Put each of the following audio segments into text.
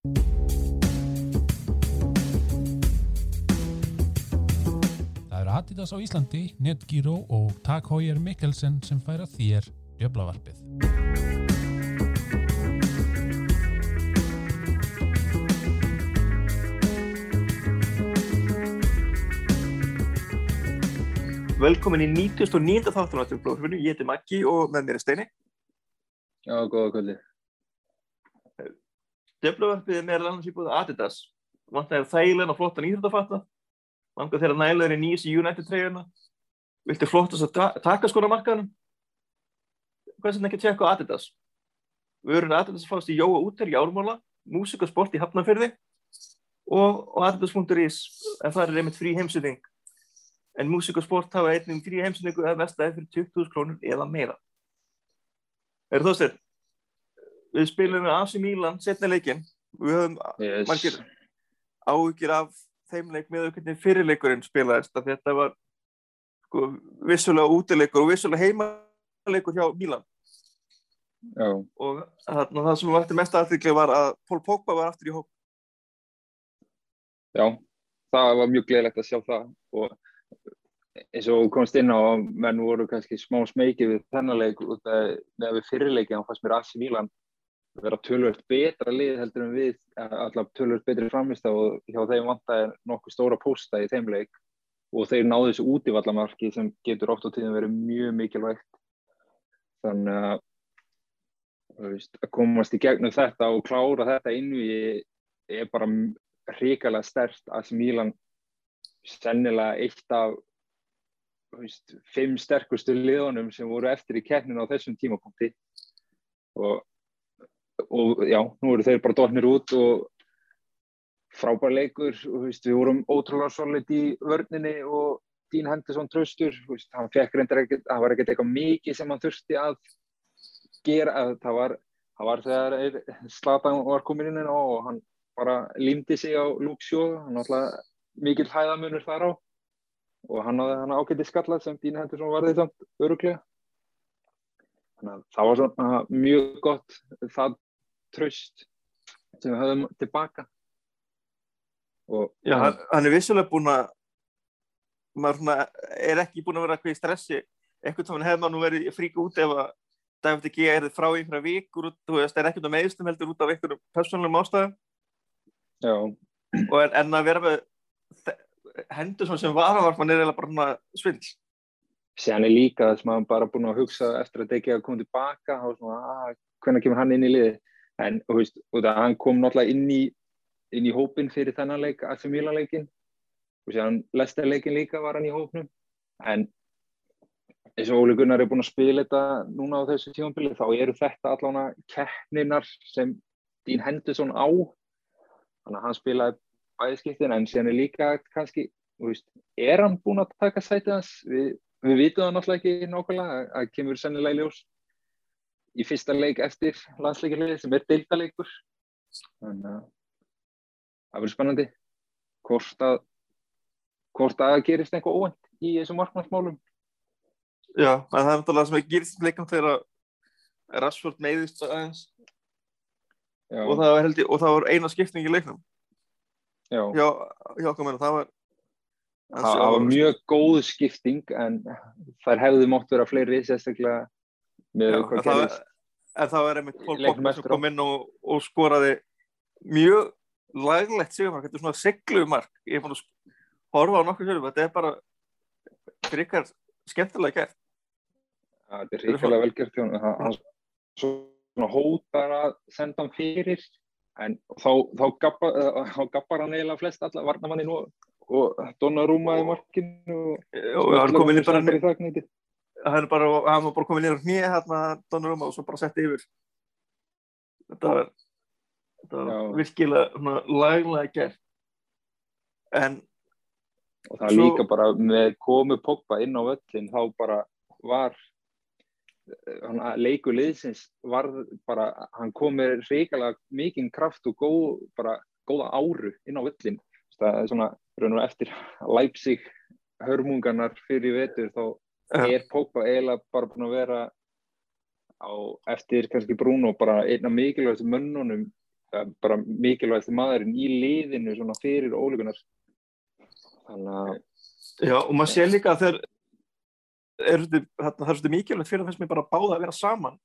Það eru Adidas á Íslandi, Netgyro og Tag Heuer Mikkelsen sem færa þér djöflavarpið. Velkomin í 99. þáttan á þetta blóðfinu, ég heiti Maggi og með mér er Steini. Já, góða kvöldi. Döflavarpið er meðal annars íbúið Adidas. Vantæðir þægilegna og flottan íþróttafatta. Vangar þeirra nælaður í nýjus í United treyjuna. Viltu flottast að ta taka skona markaðunum? Hvað sem ekki tjekka á Adidas? Vörur Adidas fást í Jóa úter í Ármála, Músik og sport í Hafnarfyrði og, og Adidas.is en það er einmitt frí heimsýting en músík og sport hafa einnig frí heimsningu að vestæði fyrir 20.000 krónur eða meira. Er það sér? Við spilum með AC Milan setna leikin. Við höfum Yes. margir áhugir af þeim leik með hvernig fyrirleikurinn spilaðist. því Þetta var sko, vissulega útileikur og vissulega heimaleikur hjá Milan. Já, Og þarna, það sem vakti mest aðþykli var að Pól Pogba var aftur í hóp. já, það var mjög gleðilegt að sjá það og eins og komst inn á að menn voru kannski smá smekið við þennan leik út af með við fyrirleiki þá fannst mér AC Milan vera tölvöld betra lið heldur en við allar tölvöld betri framist og hjá þeim vantaði nokkuð stóra pósta í þeim leik. Og þeir náðu þessu útivallamarki sem getur oft á tíðum verið mjög mikilvægt. Þannig að veist, að komast í gegnum þetta og klára þetta innu er bara hrikalega stert að Milan sennilega eitt af veist, fimm sterkustu liðunum sem voru eftir í keppninu á þessum tímapunkti. Og, og já, nú eru þeir bara dotnir út og frábær leikur veist, við vorum ótrúlega solid í vörninni og Dín Henderson tröstur, veist, hann fekk reyndar ekkert, það var ekkert eitthvað mikið sem hann þurfti að gera, að það var það var þegar Slatan var komin inn og hann bara límdi sig á Shaw, hann alltaf mikil hæðamunur þar á og hann hafði hann ágætti skallað sem Dín Henderson varði samt öruglega þannig að það var svona mjög gott það tröst sem við höfum tilbaka og Já, hann, hann er vissulega búinn að maður svona, er ekki búinn að vera eitthvað í stressi. Sem hann hefði maður nú verið fríka út ef að David G. er frá einhverja vikur þú veist, er ekkert með meðstum heldur út af einhverjum persónulegum ástæðum. Já, og en, en að vera með hendur sem varavarpan er eiginlega bara svindl. Séðan er líka þess að maður bara búin að hugsa eftir að Degi að koma tilbaka og svona, að, hvernig kemur hann inn í liði en þú veist, og það hann kom náttúrulega inn í inn í hópin fyrir þennan leik AC Milan leikin og séðan Lester leikin líka var hann í hópnum. En eins og Óli Gunnar er búin að spila þetta núna á þessu tímanbili þá eru þetta allána keppninar sem Dín Henderson á. Þannig að hann spilaði bæðiskiptin en séðan er líka kannski veist, er hann búin að taka sætið hans? Við, við vitum það náttúrulega ekki nákvæmlega að kemur sennilega í ljós í fyrsta leik eftir landsleikirlið sem er deildaleikur þannig að það verður spennandi hvort að hvort að gerist eitthvað óvænt í þessum markmannsmálum. Já, en það er náttúrulega sem að gerist leikum þegar Rashford meiðist aðeins. Já, og það var, held ég, og það var eina skipting í leiknum. Já. hjá, hjá okkur meina, það var Það, það var mjög góð skipting en þær hefðu mótt vera fleiri sérstaklega með Já, hvað gerist en það var einmitt Pól Pogba sem kom inn og, og skoraði mjög laglegt sigurmark, þetta er svona seglumark ég er búin að horfa á nokkur sérum þetta er bara frikar skemmtilega gert. Það er ríkilega honum. Hann- svona hótar að senda hann fyrir en þá, þá, gabba, uh, þá gabbar hann eiginlega flest alla varnamannin og, og Donnarumma í markinu og og hann kom inn í bara hann, var bara inn á hnið hérna Donnarumma og svo bara setti yfir. Þetta var þetta var virkilega laglega gert. En og það Svo- líka bara með komu Pogba inn á völlin þá bara var hann, leikur liðsins var bara, hann kom með reikalega mikinn kraft og góð, bara góða áru inn á völlin það er svona, eftir Leipzig hörmungarnar fyrir vetur þá. Er Pogba eiginlega bara búin að vera á eftir kannski Bruno bara einn af mikilvægstu mönnunum bara mikilvægst maðurinn í liðinu svona fyrir ólíkunar þannig að Já, og maður sé líka að þeir eru þetta, þarna, það er svolítið mikilvægt fyrir þess að bara báða að vera saman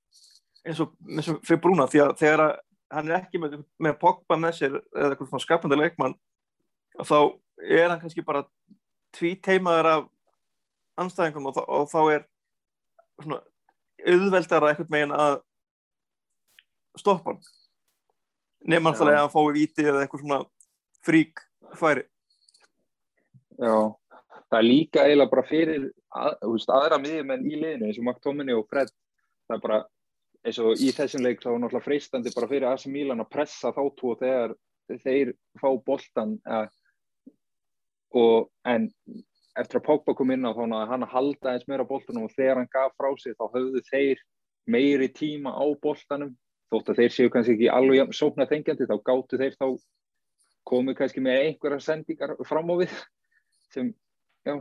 eins og, eins og fyrir Brúna því að þegar að hann er ekki með, með Pogba með sér eða eitthvað svona skapandi leikmann þá er hann kannski bara tvíteimaður af anstæðingum og, og þá er svona auðveldara eitthvað megin að stoppa hann. Já. hann að hann fái víti eða eitthvað svona frík færi. Já, það er líka eiginlega bara fyrir að, veist, aðra miðjumenn í liðinu eins og McTominay og Fred það er bara eins og í þessum leik þá er náttúrulega freistandi bara fyrir AC Milan að pressa þá tvo þegar þeir fá boltan eh, og en eftir að Pogba kom inn á þá náði hann að halda eins meira á boltanum og þegar hann gaf frá sig þá höfðu þeir meiri tíma á boltanum. Þótt að þeir séu kannski ekki alveg jafn sóknar þengjandi þá gáttu þeir þá komið kannski með einhverja sendingar fram á við sem já,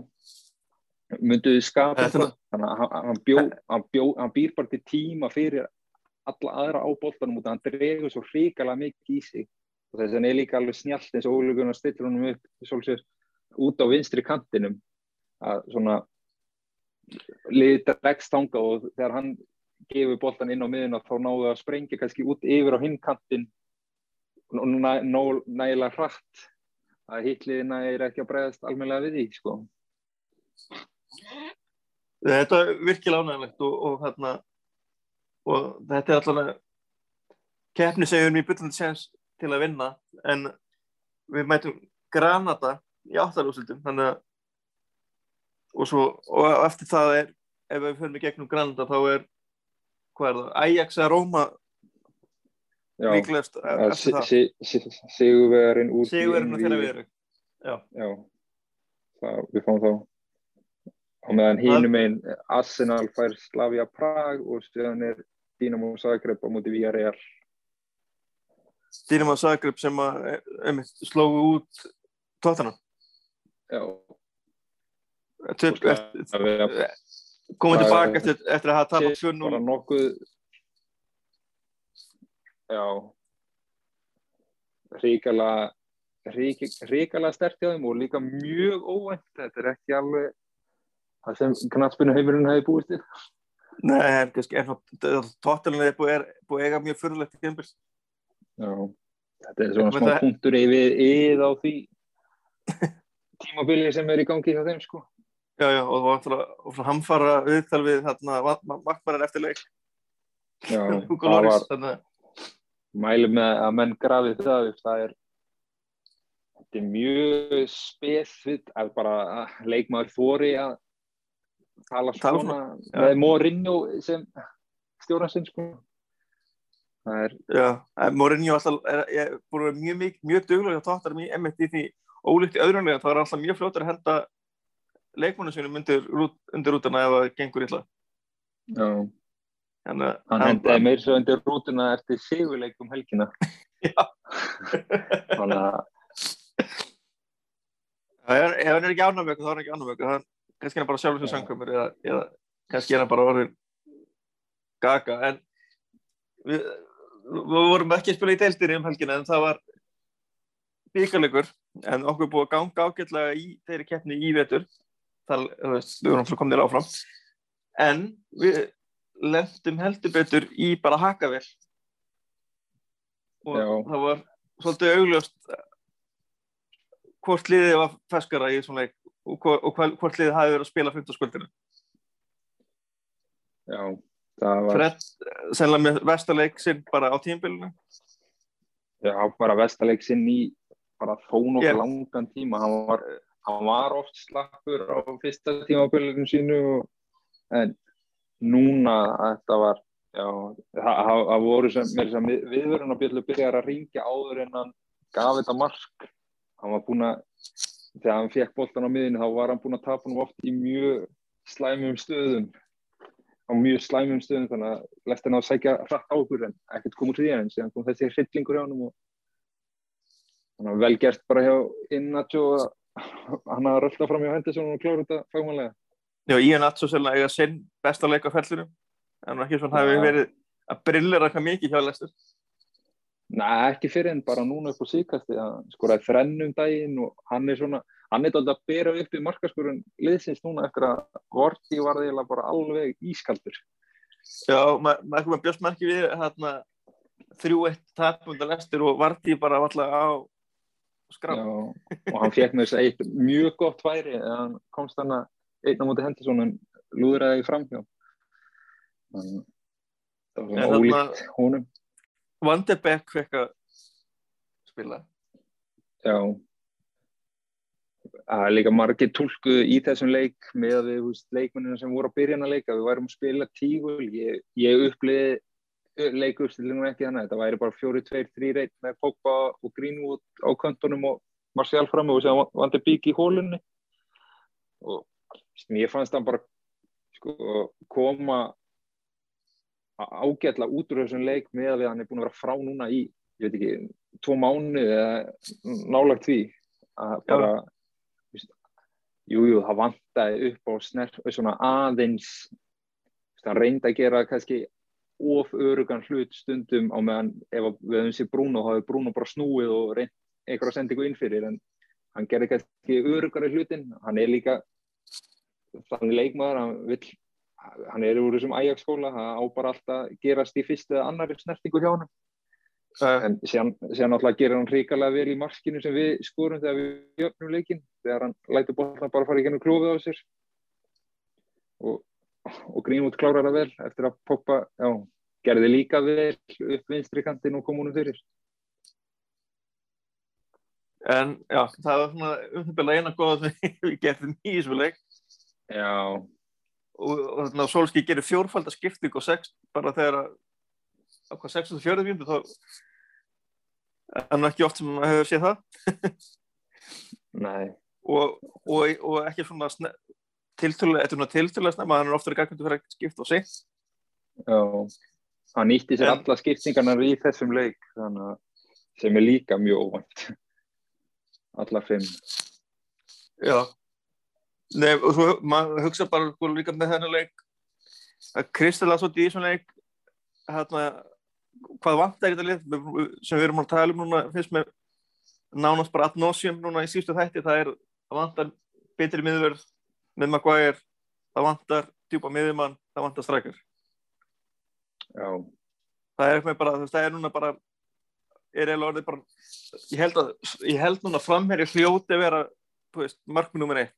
mynduðu skapa þannig að hann, bjó, hann, bjó, hann býr bara til tíma fyrir alla aðra á boltanum út að hann dregur svo hrikalega mikið í sig. Og þess að hann er líka alveg snjallt eins og ólíkunar stillir honum upp svolítið, út á vinstri kantinum að svona liðið dregst þanga og þegar hann gefur boltan inn á miðuna þá náðu að sprengja kannski út yfir á hinn kantin og næ, næ, nægilega hratt að hitliðina er ekki að bregðast almennilega við því sko. Þetta er virkilega ánægilegt og, og, hérna, og þetta er allavega keppni sem við erum í byllandi séns til að vinna en við mætum Granada í áttalúsildum þannig að og, svo, og eftir það er ef við fyrir í gegnum Granada þá er hvað er það, Ajax að Róma líklegast að eftir það, si- si- si- sigurvegarinn úr sigurinn og þeirra erum Já, Já, það, við fáum þá á meðan hínum einn Arsenal fær Slavia Prag og síðan er Dynamo Zagreb á móti Villarreal. Dynamo Zagreb sem að einmitt, slógu út tóttana Já, Töp, og eftir, Slavia komið Það- tilbaka eftir, eftir að hafa tapað 2-0 bara nokkuð Já. Ríkala ríkala stert hjá þeim og líka mjög óvænt. Þetta er ekki alveg það sem knatspinu heimurinn hefði búist til Nei, tóttalinn er búið, er búið eiga mjög fyrirlegt Já, þetta er svona smá punktur yfir yfir á því tímabili sem er í gangi hjá þeim sko. Já, já, og það var og svona hamfara viðtal við þarna vaktmannin eftir leik. Já, það var þannig að mæli með að menn grafið það upp það er þetta er mjög spesfitt að bara að leikmaður þóri að tala svona með Mourinho sem stjóran sinn sko. Það er, Já, en Mourinho alltaf er, er að vera mjög, mjög, mjög duglega hjá tóttar í emitt í því ólíkt í öðrunlega það er alltaf mjög fljótur að henda leikmannu sínum undir, rút, undir rútana ef það gengur illa já, Þannig hann hendaði meir svo undir rútuna eftir sigurleik um helgina Já. þannig að Já, Ef hann er ekki ánægvöku, þá er hann ekki ánægvöku. Kannski er hann bara sjálfur sem Já. sangkvæmur eða, eða kannski er hann bara orðin gaga. En við, við vorum ekki að spila í deildinni um helgina en það var byggarleikur en okkur er búið að ganga ágætlega í þeirri keppni í vetur. Þú veist, við svo komnir áfram. En við lendum heldur betur í bara hakavel. Og Já. það var svolítið augljóst hvort liðið var feskara í þessum leik og, hvort liðið hafi verið að spila 15 skuldinu. já, það var Fred, sennilega með vestarleik sinn bara á tímbilinu. Já, bara vestaleik sinn í bara þó nokkuð Já. langan tíma. Hann var, hann var oft slappur á fyrsta tímabilinu sínu og, en núna þetta var, já, það, voru sem, sem viðvörunarbjöldu byrjar að ringja áður en hann gaf þetta mark. Hann var búinn að, þegar hann fekk boltan á miðinu þá var hann búinn að tapa hann oft í mjög slæmum stöðum á mjög slæmum stöðum þannig að lestin á að sækja hratt á okkur en ekkert kom úr því en síðan kom þessi hryllingur hjá hann og þannig að vel gert bara hjá að hann að rölda fram hjá Henderson og klára þetta fagmannlega Já, Ian Atso sennilega eiga sinn besta leik á fellinu. En ekki svona hafi verið að brillera eitthvað mikið hjá Lester. Nei, ekki fyrir en bara núna upp á síkasti að skoraði þrennum daginn og hann er svona, hann er alltaf að bera upp í markaskurinn liðsins núna eftir að Vorti var eiginlega bara alveg ískaldur. Já, maður ma komið björsmarki við hérna þrjú eitt tapundar lestir og Vorti bara alltaf á skraf. Já, og hann fekk með þess að eitt mjög gott færi en hann komst hann að einn á móti Henderson en lúðraði framhjá. Þannig það var svona ólíkt honum. Vanderbeck fekk að spila. Já. Það er líka margir tólkuð í þessum leik með að við leikmennina sem voru að byrja hann að leika. Við værum að spila tígul. Ég, ég uppliði leikuppstillingum ekki þannig. Þetta væri bara 4-2-3-1 með Pogba og Greenwood á kantonum og Marcial fram og sem Vanderbeek í hólunni. Og mér fannst það bara sko, koma ágætla út úr þessum leik með að hann er búin að vera frá núna í, ég veit ekki, tvo mánu eða nálagt því að bara jújú, jú, það vantæði upp á snert, svona aðeins það reyndi að gera kannski of örugan hlut stundum á meðan ef við höfum sér Bruno, þá hefur Bruno bara snúið og reynd einhverja sendingu innfyrir en hann gerði kannski örugari hlutin hann er líka þannig leikmaður, hann vill hann er úr þessum ægjagsskóla það á bara alltaf gerast í fyrst eða annari snertingu hjá hann en síðan, síðan alltaf gerir hann ríkalega vel í marskinu sem við skorum þegar við jöfnum leikin þegar hann lætur bólna bara fara í gennum klófið á sér. Og, og Greenwood klárar það vel eftir að poppa, já, gerði líka vel upp vinstri kantin og kom húnum fyrir. En já, það var svona umþjóðlega eina góða sem við þessu leik. Já. Og, og þannig að Solski gerir fjórfaldarskipting og sex bara þegar að hvað 64 mjöndu þá er hann ekki oft sem maður hefur séð það. Nei. Og, og, og ekki svona tiltölulega, þetta er náttúrulega tiltölulega snemma hann er ofta í gangundu fyrir að skipta og sig Já, hann nýtti sér en, alla skiptingarnar í þessum leik þannig að sem er líka mjög óvænt. Alla fimm. Já. Nei, og svo maður hugsa bara sko, líka með þennan leik að Kristela svo í þessum leik hérna, hvað vant er þetta lið sem við erum að tala um núna fyrst með nánast bara atnósjum núna í sístu þætti, það er það vantar betri miðverð með Maguire, það vantar djúpa miðjumann, það vantar strækjar Já. Það er bara, það er núna bara er bara ég held að, ég held núna framherri hljóti að vera, nummer eitt.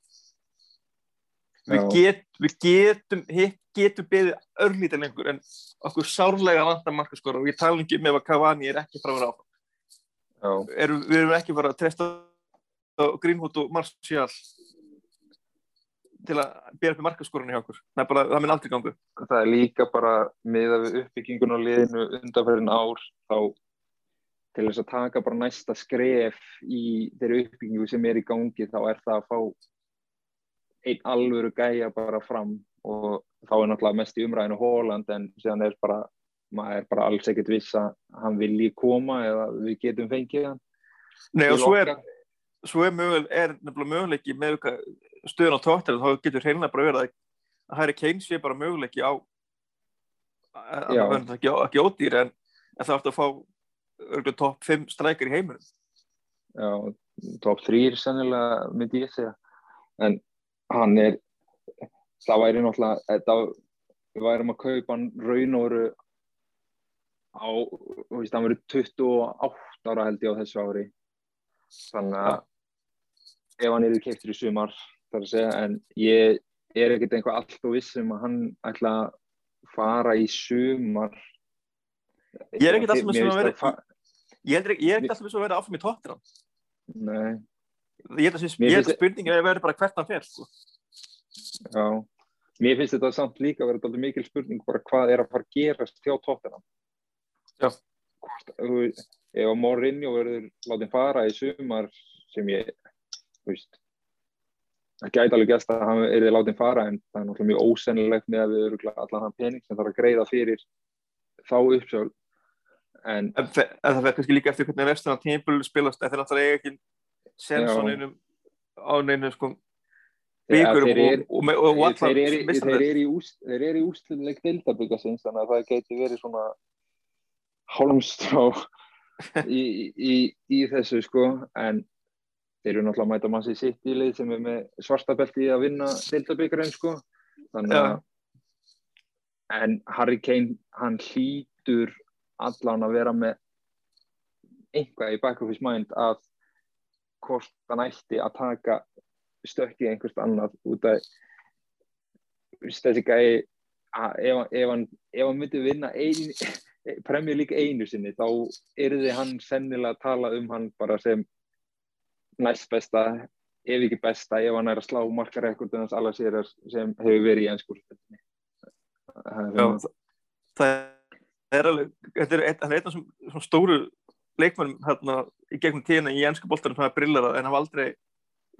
Við, get, við getum hitt getum beðið örlítið lengur en okkur sárlega vantar markaskóra og ég tala ekki með að Cavani er ekki frá að vera áfram er, við erum ekki bara að trefsta Greenwood og Martial til að bera upp í markaskórunni hjá okkur. Það, bara, það minn aldrei gangu það er líka bara með að við uppbyggingun á liðinu undanferðin ár þá til þess að taka bara næsta skref í þeirri uppbyggingu sem er í gangi þá er það að fá einn alvöru gæja bara fram og þá er náttúrulega mest í umræðinu Hóland en síðan er bara maður er bara alls ekkert viss að hann vilji koma eða við getum fengið hann. Nei og svo er, svo er, möguleiki með stöðun á tóttir þá getur hreinlega bara verið að Harry Kane sé bara möguleiki á að það ekki, ódýr en, en það átt að fá örgulega top 5 strækjar í heiminum. Já, top 3 sannilega myndi ég segja. En hann er það væri náttúrulega við værum að kaupa hann raun og veru á, þú veist, hann verið 28 ára held ég á þessu ári. Þannig að ef hann eru keiptur í sumar þar að segja, en ég er ekkert einhvað allt og vissum að hann ætla að fara í sumar. Ég er ekkert alltaf með svona að vera ég er ekkert alltaf með svona að vera áfram í tóttir nei. Ég held að spurningin er að vera bara hvert hann fer sko. Já, mér finnst þetta samt líka að vera alltaf mikil spurning bara hvað er að fara að gerast hjá tóttina Já. Ef að Mourinho verður látið fara í sumar sem ég veist það gæti alveg gæst að hann er látið fara en það er náttúrulega mjög ósennilegt með að við eru allan hann pening sem þarf að greiða fyrir þá uppsjálf en, en það verður kannski líka eftir hvernig restan af tímpul spilast, þetta er náttúrulega ekki Svensson einum á neinu sko byggurum og, og þeir eru í úsluleik deildabyggasins þannig að það geti verið svona hálmstrá í, í, í þessu sko. En þeir eru náttúrulega að mæta massi sitt í lið sem er með svartabelti að vinna deildabíkarinn sko. Þannig að en Harry Kane hann hlýtur allan að vera með einhvað í back of his mind að hvort hann ætti að taka stökki einhvert annað út af þessi gæi ef, ef, hann, hann myndi vinna ein, Premier League einu sinni þá erði hann sennilega að tala um hann bara sem næst besta ef ekki besta ef hann er að slá markarekordunans alla sér sem hefur verið í ennskúrstöldinni Já, það er alveg, þetta er einn, af svona stóru leikmennum hérna í gegnum tíðina í ennska bóltanum sem hafa brillarað en hafa aldrei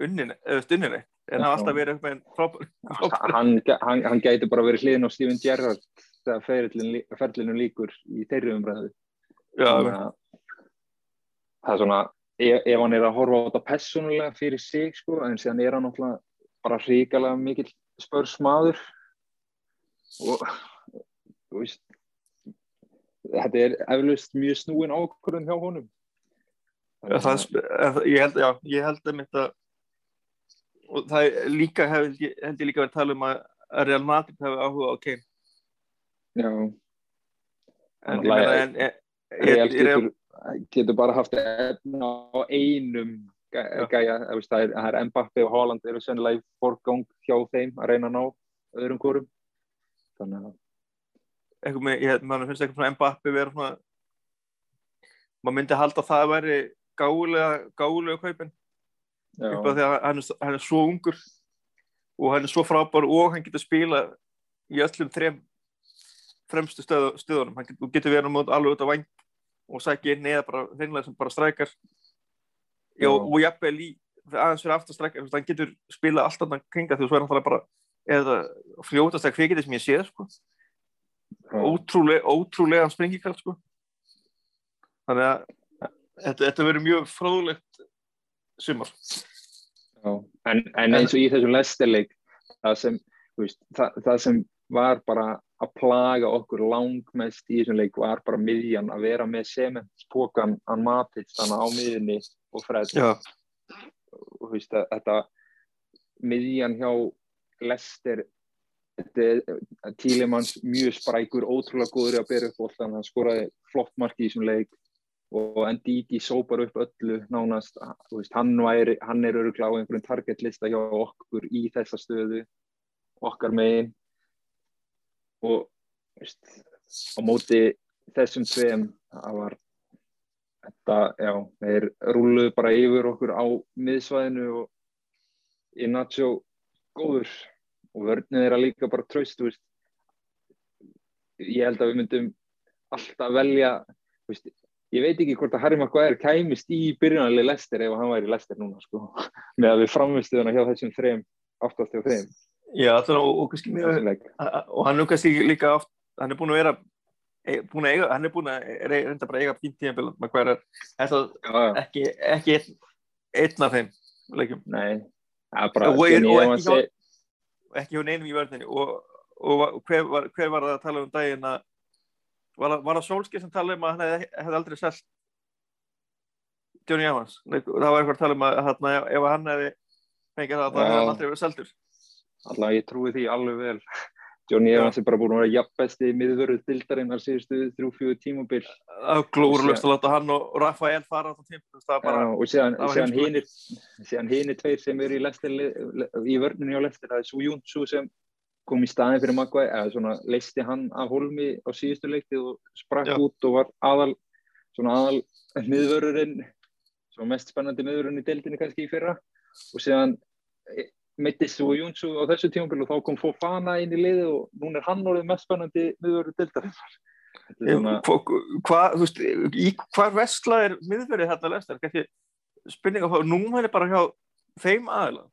unnin, eða stunnin eitt, en hafa alltaf verið eitthvað en frábær. Hann, hann, hann gæti bara verið hliðin á Steven Gerrard þegar ferlinum líkur í þeirri umræðu. Já, það er svona, ef, ef hann er að horfa á þetta personulega fyrir sig sko, en síðan er hann náttúrulega bara hríkalega mikill spörsmaður. Og þú veist þetta er eflust mjög snúin ákvörðun hjá honum. Ja, það, ég held já, ég held að þetta og það er líka hef, held ég líka verið að tala um að Real Madrid hefur áhuga á Kane. Já. En ég meina en Real getur, getur bara haft efna á einum gæja, það er, er Mbappi og Haaland eru sennilega í forgang hjá þeim að reyna að ná öðrum kórum þannig að eitthvað með, ég finnst eitthvað svona Mbappi vera svona maður myndi halda að það væri gálega gálega kaupin. Upp af því að hann er, hann er svo ungur og hann er svo frábár og hann getur spila í öllum þrem fremstu stöð, stöðunum. Hann getur, getur verið alveg út á vang og sækja inn eða bara hreinlega sem bara strækar. Já, og jafnveg lí aðeins fyrir aftastrækjar hann getur spila alltaf kringa því að svo er hann bara eða fljótast að kvikið sem ég séð sko. Ótrúlega, ótrúlega springikraft sko. Þannig að þetta, þetta verður mjög fróðlegt sumar. En, en eins og í þessum lesterleik það sem, veist, það, það sem var bara að plaga okkur langmest í þessum leik var bara miðjan að vera með sementspokan að matið þannig á miðjunni og fred. Og veist, þetta miðjan hjá Lester Tílemanns mjög sprækur, ótrúlega góður að bera upp alltaf, hann skoraði flott marki í þessum leik og Ndiki sópar upp öllu nánast, veist, hann, væri, hann er öruglega á einhverjum targetlista hjá okkur í þessa stöðu, okkar megin og veist, á móti þessum tveim, það var þetta, já, þeir rúluðu bara yfir okkur á miðsvæðinu og Inacho góður og vörnið er að líka bara tröst veist. ég held að við myndum alltaf velja veist, ég veit ekki hvort að Harry Maguire kæmist í byrjunarlega Lester ef hann væri Lester núna sko. með að við framvistuðum hjá þessum hjá þeim Já, þannig, og, og, mjög, og hann er kannski líka oft, hann er búin að vera e, búin að eiga, hann er búin að reynda bara að eiga fínt tíma Maguire ekki, ekki einn, einn af þeim leikum Nei, það er bara og, og ekki, ekki hjá neinum í vörðinni og, og hver, var, hver var það að tala um daginn að var, var það Solskjaer sem tala um að hann hefði, hefði aldrei selgt Johnny Evans? Það var eitthvað að tala um að hérna, ef hann hefði fengið það, það hefði hann aldrei verið seltur Alltaf ég trúi því alveg vel. Johnny Evans er bara búin að vera jafnbesti miðvörðu dildarinn þar síðustu þrjú-fjögur tímubil Glórulust að láta hann og Rafael fara á það tímpil og síðan hinn er tveir sem eru í, í vörnunni á lestir það er Sú Júnsu sem kom í staðin fyrir Maguire eða svona leisti hann af holmi á síðustu leikti og sprakk Já. út og var aðal svona aðal miðvörðurinn svona mest spennandi miðvörðurinn í dildinni kannski í fyrra. Og síðan mittist og Jónsson á þessu tímafél og þá kom Fofana inn í liði og núna er hann orðið mest spennandi miðverður dildarinnar Hvað, þú veist í hvar vestla er miðverðið þetta lestar, kannski spurninga á nú er það bara hjá þeim aðila.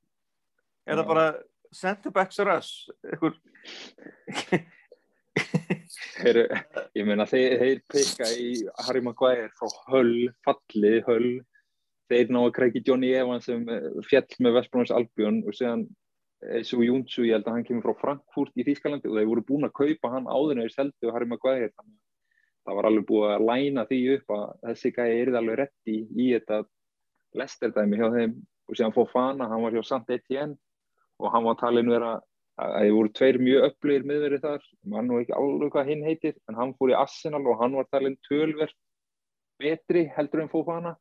Er það bara center backs or us? Eitthvað Heru, ég meina þeir, þeir peka í Harry Maguire frá höll, fallið höll þeir ná að krækja Johnny Evans sem eh, fjall með Vestbrónars Albjörn og séðan Esu eh, Júntsu, ég held að hann kemur frá Frankfurt í Þýskalandi og þeir voru búin að kaupa hann áður þeir seldu og Harry Maguire. Það var alveg búið að læna því upp að þessi gæði er alveg rétti í þetta lesterdæmi hjá þeim og síðan fóð Fana, hann var hjá Saint Etienne og hann var talin vera að það voru tveir mjög öflugir miðverið þar, mann og ekki alveg hvað hinn heitir, en hann fór í Arsenal og hann var talin tölverð betri heldur en Fofana,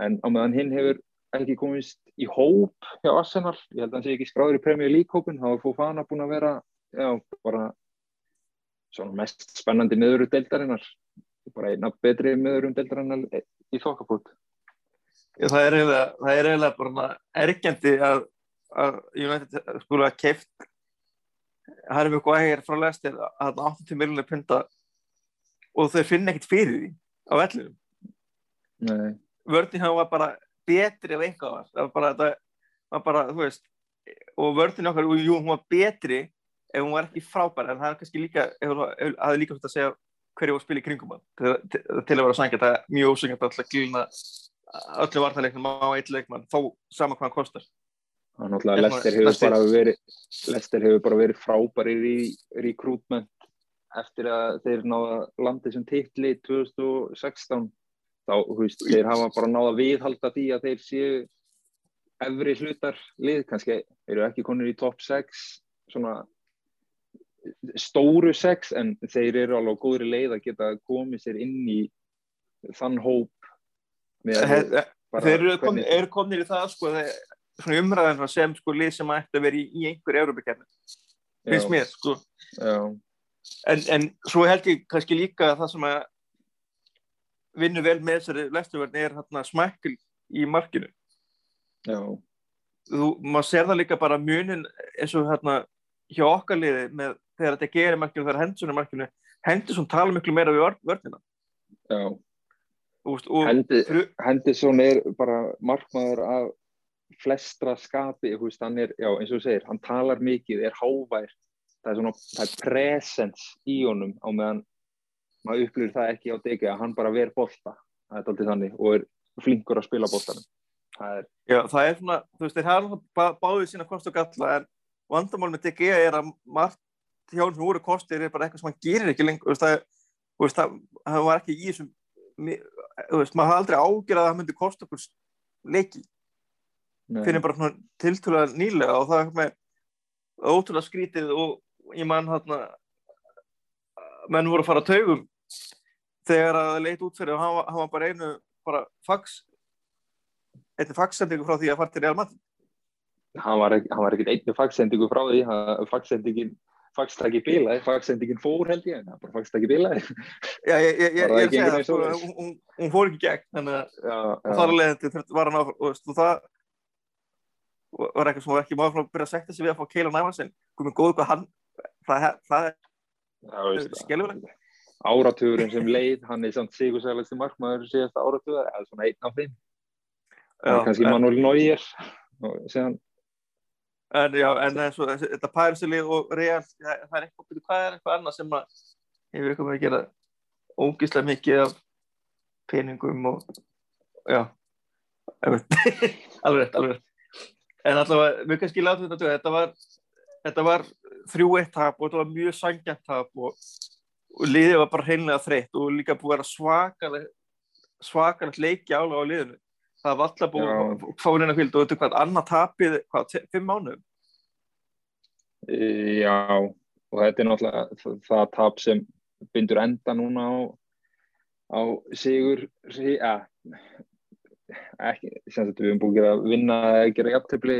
en á meðan hinn hefur ekki komist í hóp hjá Arsenal, ég held að hann sé ekki skráður í Premier League hópin, þá er Fofana búin að vera, já, bara svona mest spennandi miðveru deildarinnar, bara eina betri miðverum deildarinnar í þokkapút. Já, það er eiginlega, það er eiginlega bara ergjandi að, að United skulu að keift Harry Maguire frá Leicester að 80 miljonir punta og þau finna ekkert fyrir því á vellunum Nei, vörðin hann var bara betri af eitthvað var, það var bara, það var bara þú veist, og vörðin okkar jú, hún var betri ef hún var ekki frábær, en það er kannski líka hún hafði líka fyrir að segja hverju var að spila í kringum hann, til, til, til að vera sangja það er mjög ósengjart alltaf glýna öllu vartaleiknum á eitt leikmann þó sama hvað hann kostar. Það er náttúrulega Lester hefur bara verið Lester hefur bara verið frábærir í recruitment eftir að þeir náða landið sem titli 2016 þá, þú veist, þeir hafa bara náða viðhalda því að þeir séu efri hlutar lið, kannski eru ekki konur í top 6 svona stóru 6 en þeir eru alveg góðri leið að geta komið sér inn í þann hóp bara þeir eru komnir, eru komnir í það sko, þeir, umræðan sem sko lið sem ætti að vera í, í einhver Európa-kefni finnst mér sko. En, en svo held ég kannski líka að það sem að vinnu vel með þessari lesturverðin er hérna smækkel í markinu. Já, þú, maður sér það líka bara munin eins og hérna hjá okkar liði með þegar þetta gerir markinu þegar hendur markinu hendur svona tala miklu meira við vörnina. Já. Og Hendi, Henderson er bara markmaður af flestra skapi, veist, er, já, eins og þú segir, hann talar mikið, er hávær, það er er presence í honum á meðan maður upplýður það ekki á degi að hann bara ver bolta, það er alltaf þannig, og er flinkur að spila boltanum. Það er, já, það er svona þú veist, þeir hafa bá, báðið sína kost og galla en vandamál með DG er að margt hjá hann sem voru kostir er bara eitthvað sem hann gerir ekki lengur þú veist, það, það, var ekki í þessum þú veist, maður hafði aldrei ágjörð að það myndi kosta okkur leiki. Nei, fyrir bara svona tiltölulega nýlega og það er með ótrúlega skrítið og ég man hérna menn voru að fara að taugum þegar að það leit út fyrir og hann, var- hann var bara einu bara fax eitthvað faxsendingu frá því að fara til Real Madrid. Hann var, var ekkert einnig fagsendingu frá því, fagsendingin, fagstaki bilaði, fagsendingin fór held ég, en það er bara fagstaki bilaði. já, ég, ég, ég, er að það segja það eins sko, hún, hún, fór ekki gegn þannig að Já, og þar þurfti- var hann áfram og, veist, og það var eitthvað sem var ekki maður frá að byrja að sekta sig við að fá Keila Nævarsin komið góð hvað hann það, það er já, veist, skelfilegt áratugurinn sem leið, hann er samt sigursæðalegsti markmaður síðasta áratugur, eða svona einn af þeim. Kannski Manuel Neuer og síðan, en, já, en þessi- þetta Pærisilið og Real það, það er eitthvað, byrju, hvað er eitthvað annað sem að hefur eitthvað með að gera ógíslega mikið af peningum og já alveg rétt, alveg rétt en allavega, við kannski látum þetta duga. þetta var, þetta var þrjú eitt tap og þetta var mjög sangjant tap og, og liðið var bara hreinlega þreytt og líka búið að vera svakaleg svakalegt leiki álega á liðinu. Það var alltaf búið að fá neina kvild og þetta er hvað annað tapið, hvað, fimm mánuðum? E, já, og þetta er náttúrulega það, það tap sem bindur enda núna á, á sigur, ja, ekki, sem þetta við höfum búið að vinna eða gera jafntefli,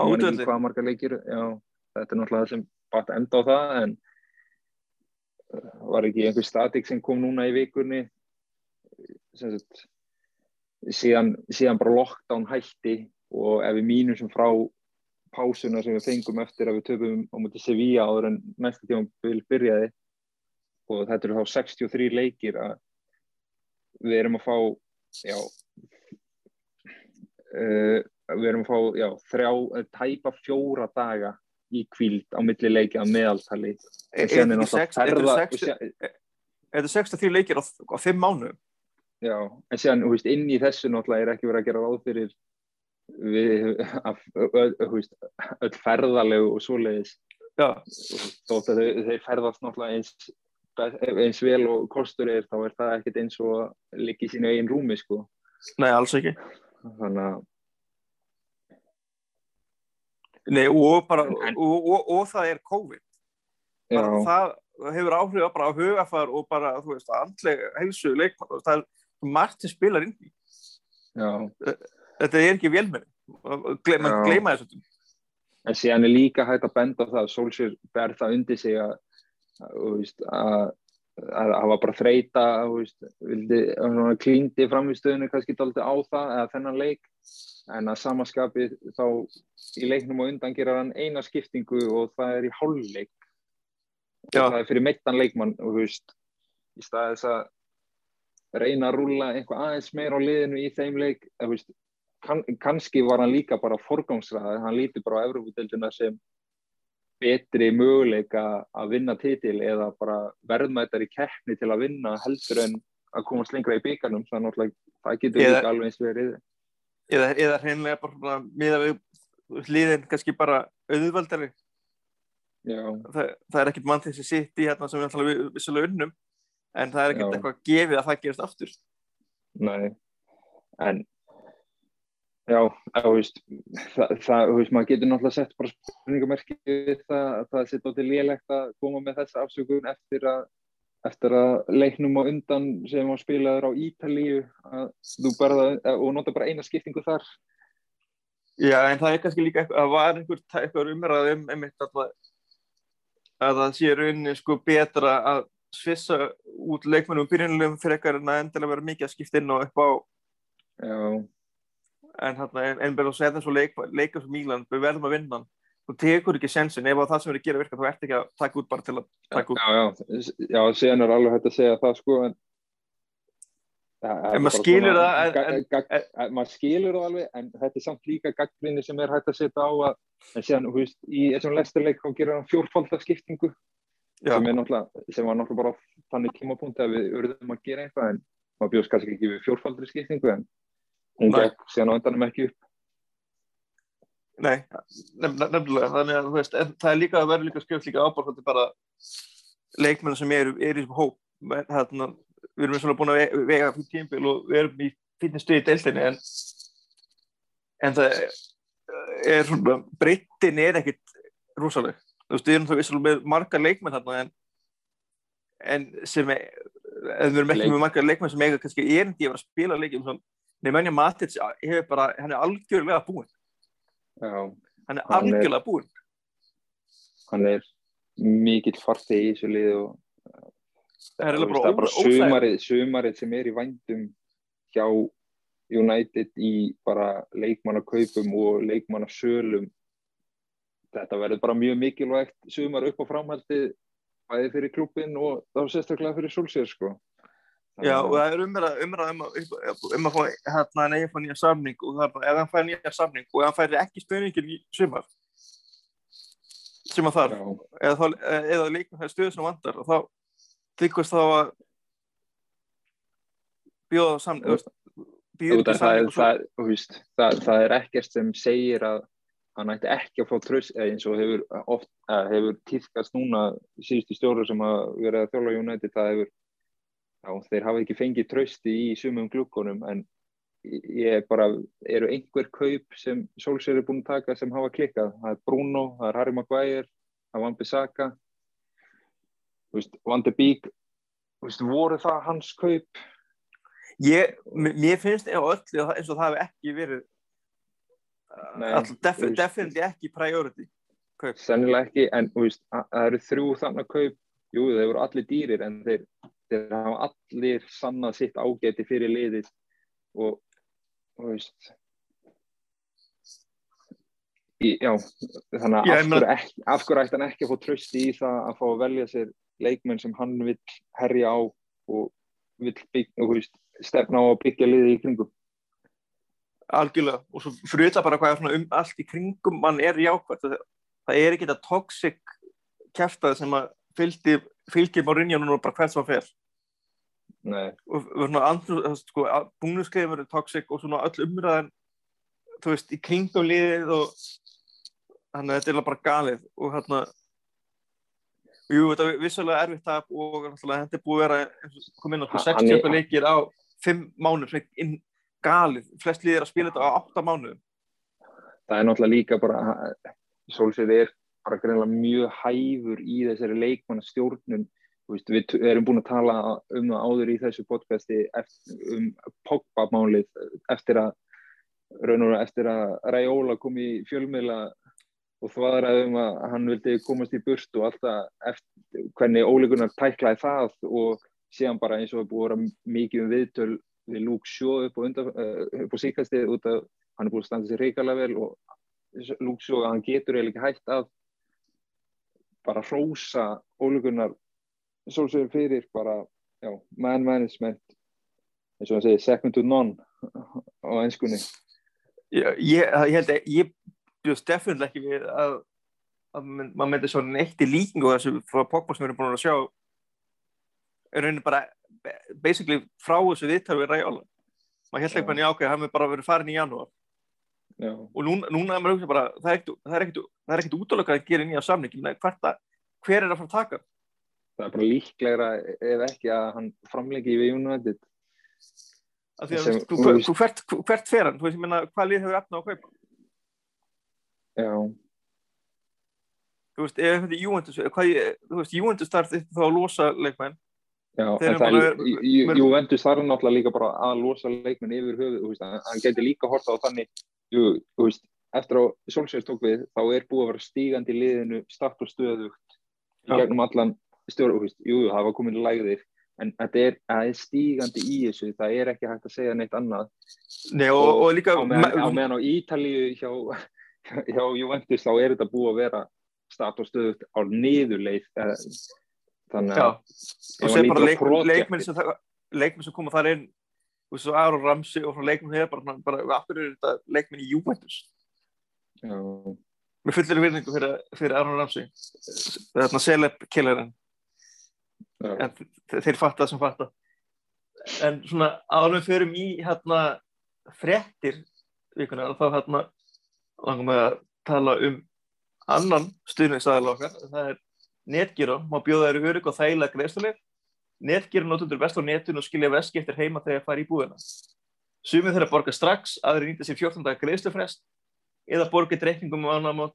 á hvað margar leikir, já, þetta er náttúrulega það sem bætt enda á það, en var ekki einhver statik sem kom núna í vikunni, sagt, síðan, síðan bara lockdown hætti og ef við mínum sem frá pásuna sem við fengum eftir að við töfum á mútið Sevilla áður en næsta tíma vil byrjaði og þetta eru þá 63 leikir að við erum að fá já uh, við erum að fá já, þrjá, eh, tæpa fjóra daga í kvíld á milli leiki að meðaltali. Þetta er ekki sex- náttúrulega er þetta ferða sex- og síðan- þetta er 63 leikir á, á fimm mánuðum? Já, en síðan, þú veist, inn í þessu náttúrulega er ekki verið að gera ráð fyrir við, að, þú veist, öll ferðalegu og svoleiðis. Þótt að þeir, þeir ferðast náttúrulega eins eins vel og kostur er þá er það ekkert eins og að liggja í eigin rúmi sko. Nei, alls ekki. þannig að Nei, og, bara, En- og, og, og það er COVID. Bara, það hefur áhrif bara á hugafar og bara, þú veist, andleg helsu leikmann. Það er margt sem spilar inn í. já, Þetta er ekki vélmenni. Gleyma, Já. gleyma þessu. en síðan er líka hægt að benda það að Solskjær ber það undir sig að að, þú veist, að að það var bara þreita þú veist, vildi, svona klíndi framvistöðinu kannski dálítið á það eða þennan leik en að samaskapi þá í leiknum og undan gerir hann eina skiptingu og það er í hálfleik Já. og það er fyrir meittan leikmann og þú veist í stað þess að reyna að rúlla eitthvað aðeins meir á liðinu í þeim leik eða, þú veist, kann, kannski var hann líka bara forgangsraðið, hann líti bara á Evropadeildina sem betri möguleika að vinna titil eða bara verðmættar í keppni til að vinna heldur en að komast lengra í byggarnum er náttúrulega- það getur Eða- líka alveg eins verið Eða, eða hreinlega bara miða við liðin kannski bara auðvaldari. já, Það, er ekkert mann til þessi sitt í hérna sem við við vissulega unnum. En það er ekkert eitthvað gefið að það gerist aftur. nei en já, að, þú veist það, það, veist, maður getur náttúrulega sett bara spurningamerki við það að það sé dóttir lélegt að koma með þessa afsökun eftir að eftir að leiknum á undan sem var spilaður á Ítalíu að berða og nota bara eina skiptingu þar. Já, en það er kannski líka eitthvað, það var einhver, einhver umræð um einmitt að, að það sé rauninni sko betra að svissa út leikmennum byrjunlegum fyrir eitthvað en að endilega vera mikið að skipta inn og upp á já, en, en, en bara að segja þessu leik, leika sem Mílan, við verðum að vinna hann. Þú tekur ekki sensin, ef að það sem erum að gera virka þú ert ekki að taka út bara til að taka út. já, já, já, síðan er alveg hægt að segja það sko en Ja, þetta En er maður skilur það, maður skilur það alveg en þetta er samt líka gaggrinni sem er hægt að setja á að en síðan, þú veist, í þessum lestarleik þá gerir hann fjórfaldarskiptingu já, sem, er náttúrulega- sem var náttúrulega bara þannig tímapunkt að við urðum að gera eitthvað en maður bjóðs kannski ekki við fjórfaldri skiptingu en hún gekk síðan á endanum ekki upp. Nei, nefn, nefnilega. Þannig að veist, það er líka að vera líka skjöld líka ábúr þetta er bara leikmenn sem eru er í hóp. Hérna, við erum svona búin að ve- vega fyrir tímbil og við erum í fyrir stuði í deildinni en en það er svona breyttin er ekkit rosaleg. Þú veist, við erum það vissulega með marga leikmenn þarna en en sem er við erum ekki Leik- með marga leikmenn sem eiga kannski erindi að vera að spila leikjum svona Nemanja Matic hefur bara, hann er algjörlega búinn. Hann er Hann algjörlega búinn. Hann er mikill farþegi í þessu lið og það er bara bara sumarið, sumarið sem er í vændum hjá United í bara leikmannakaupum og leikmannasölum. Þetta verður bara mjög mikilvægt sumar upp á framhaldi bæði fyrir klubin og þá sérstaklega fyrir Solskjær sko Já, og það er umræða um, um að fá hérna en eigi fá nýja samning og það er bara, ef hann fær nýja samning og hann fær ekki spurningin í sumar sem að þarf Já, eða, þá, eða leikum það stöðu sem vantar og þá þykast þá að bjóða samning það, er- það, þú veist, það, það er ekkert sem segir að hann ætti ekki að fá tröst eins og hefur hefur týðkast núna síðustu stjóru sem að vera að þjóla United það hefur já, þeir hafa ekki fengið trösti í sumum glukkonum en ég bara, eru einhver kaup sem Solskjær er búin að taka sem hafa klikkað? Það er Bruno, það er Harry Maguire það er Van Bissaka. Þú veist, Van de Beek þú veist, voru það hans kaup? Ég, mér finnst öllu eins og það hefur ekki verið Nei, þú veist- definitely ekki priority kaup. sennilega ekki, en þú veist, að- það eru þrjú þannig kaup, jú, þeir voru allir dýrir en þeir, þeir hafa allir sannað sitt ágæti fyrir liðið og, og veist í, já, þannig að Já, af ég meina- hverju ekki- af hverju ætti hann ekki að fá trösti í það að fá að velja sér leikmenn sem hann vill herja á og vill byggja, og veist, stefna á að byggja liðið í kringum? Algjörlega og svo þetta bara hvað er um allt í kringum mann er jákvæmt það, það er ekki þetta toxic kæftað sem að fylgdi fylgir Mourinho núna bara hvert sem hann fer Nei, og og svona andru, sko, búnuskeiðum eru toxic og svona öll umræðan þú veist, í kringum liðið og þannig að þetta er bara galið. Og hérna Jú, þetta er vissulega erfitt tap og þetta er búið að vera eins og kom inn á sko, Ha- 60 hann er- eitthvað leikir á 5 mánuð, svona inn galið, flest liðir að spila þetta á 8 mánuðum. það er náttúrulega líka bara Solskjaer er bara greinlega mjög hæfur í þessari leikmannastjórnun. Þú veist, við erum búin að tala um það áður í þessu podcasti eftir, um Pogba-málið eftir að raun og eftir að Raiola kom í fjölmiðla og þvaðraði um að hann vildi komast í burt og alltaf eftir hvernig ólíkunar tæklaði það og síðan bara eins og er búið að vera mikið um viðtöl við Luke Shaw upp á, á síkastið út af hann er búin að standa sér reikalega vel og Luke Shaw að hann getur eiginlega ekki hægt að bara hrósa ólíkunar svolsögur fyrir bara já, man management eins og hann segir second to none á einskunni Ég, ég, held að ég bjóðst definitílega ekki við að, að maður myndi svona neitt í líkingu þessu frá Pogba sem við erum búin að sjá er rauninni bara basically frá þessu viðtal við Ræjóla. Maður held ekki bara já, ok, hann er bara verið farin í janúar. Já, og núna, núna er bara, það er ekkert, það er það er útlökað að gera nýja samning, hver er að fara að taka? Það er bara líklegra ef ekki að hann framlengi við United því að, Sem- þú, þú hvert, hvert fer hann? Meina, hvað lið hefur efna á að kaupa? já, Þú veist, ef þetta er Juventus, hvað, þú veist, Juventus þarf þetta þá að losa leikmenn. Juventus þarf náttúrulega líka bara að losa leikmenn yfir veist, hann, geti líka horta á þannig, jú, þú veist eftir að Solskjaer tók við, þá er búið að vera stígandi liðinu, statt og stöðugt gegnum allan stjóra, þú veist, jú, jú, það var komin lægðir en þetta er, er stígandi í þessu það er ekki hægt að segja neitt annað Nei, og, og líka, á meðan, á me- meðan á Ítalíu hjá, hjá Juventus þá er þetta búið að vera statt og stöðugt á niðurleið eh, þannig að og er bara leik, leikmenn sem, leikmenn sem koma þar inn, veist, svo Aron Ramsey og frá leikmenn hér, bara, bara, aftur er þetta leikmenn í Juventus. já, Mér fullir virðingu fyrir, fyrir Aron Ramsey, þarna celeb killerinn. En þe- þeir fatta sem fatta. En svona áður við förum í hérna fréttir vikunar þá hérna langum við að tala um annan stuðningsaðal okkar. Það er Netgyro, má bjóða þeir örygg og þægilega greiðsluleg Netgyro notundur best á netun og skilja veski eftir heima þegar það fara í búðina. Sumið þeirra borga strax, aðri nýta sér 14 dagar greiðslufrest eða borga dreikningum um annan mót.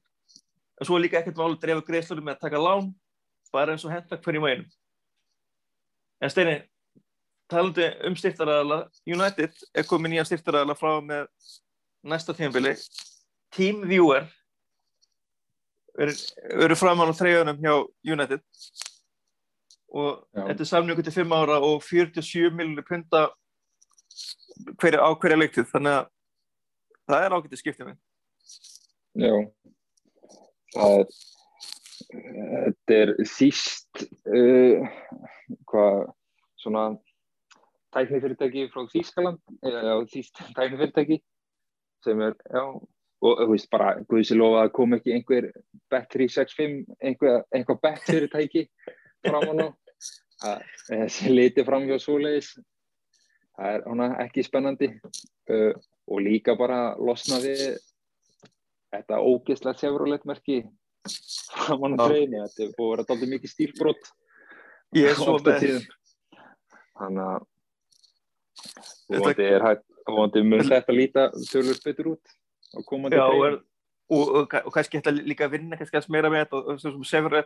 En svo er líka ekkert máli að drefa greiðslunum með að taka lán bara eins og henda hverjum og einum En Steini, talandi um styrtaræðala, United er komið nýja styrtaræðala frá með næsta tímabili. TeamViewer eru framan á treyjunum hjá United og Já. þetta er samningu til 5 ára og 47 miljonir punta hverja, á hverja leiktið þannig að það er ágætið skiptið minn. já það er þetta er þýst uh, hvað svona tæknifyrirtæki frá Þýskaland eða þýst tæknifyrirtæki sem er, já og þú veist bara, Guðsi lofa að koma ekki einhver Bet365 einhver, einhver Bet-fyrirtæki fram á nú. Þessi liti fram hjá svoleiðis. Það er hana, ekki spennandi. Uh, og líka bara losna við þetta ógeðslega sefrulegt framan á Já. treyni, þetta er búið að vera dálítið mikið stílbrot Ég er svo með þannig að Þetta- vonandi mun þetta líta tölur betur út á komandi Já, og, treyni er, og, og, og kannski þetta líka að vinna kannski aðeins meira með þetta og, og sem sefur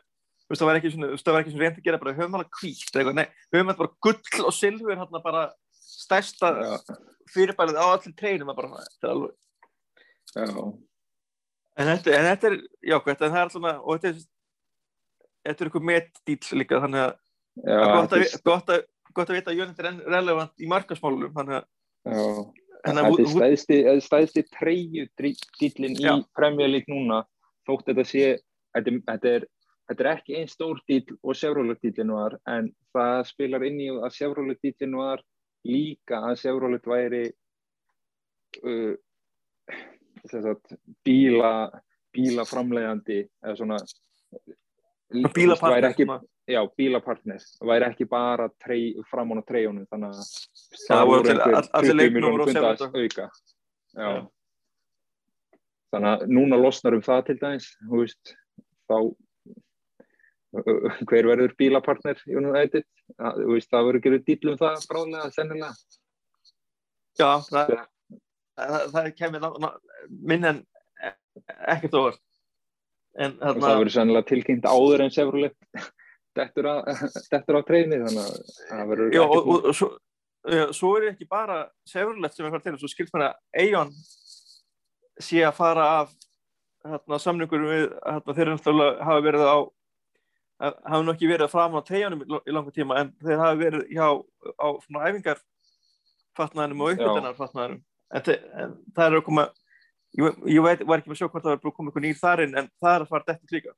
veist, það var ekki svona, það var reynd að gera bara höfum alveg eitthvað, nei, höfum alveg bara gull og silfur hérna bara stærsta fyrirbælið á allir treinum bara, þetta er alveg, já, en þetta, en þetta er jákvæmt, en það er alltaf, og þetta er þetta er eitthvað með dýl líka þannig að, já, að gott, að, er- gott, að, gott að vita að Jónit er relevant í markasmálunum þannig að, Þetta er stæðsti, treyju dýllin í. Premier League núna þótt þetta sé þetta, þetta, er, þetta er ekki einn stór dýll og Chevrolet dýllin var en það spilar inn í að Chevrolet dýllin var líka að Chevrolet væri uh, sagt, bíla bílaframlegandi eða svona bílapartner ekki, já, bílapartner væri ekki bara trey, framan á treyjunum þannig að það voru einhver all- allir 20 leiknúmer milljónir og punda Chevrolet. auka já. Já. þannig að núna losnar um það til dæmis þú veist, þá hver verður bílapartner það, það verður ekki dýl um það bráðlega, sennilega Já, það, það, það kemur minn en ekkert óvart. En og það þarna, verður sennilega tilkynnt áður en Chevrolet dettur á, á treyni þannig að það verður já, og, og, og svo, já, svo er ekki bara Chevrolet sem er farið til, svo skilst mér að Eon sé að fara af hérna, samningur við hérna, þeir náttúrulega hafa verið á hafa nú ekki verið fram á tegjunum í, langa tíma en þeir hafa verið hjá á svona æfingar fatnaðinum og uppgötunar fatnaðinum en, en það er að koma ég, ég veit, var ekki með að sjá hvort það var að koma ykkur nýr þar inn en það er að fara dætt líka.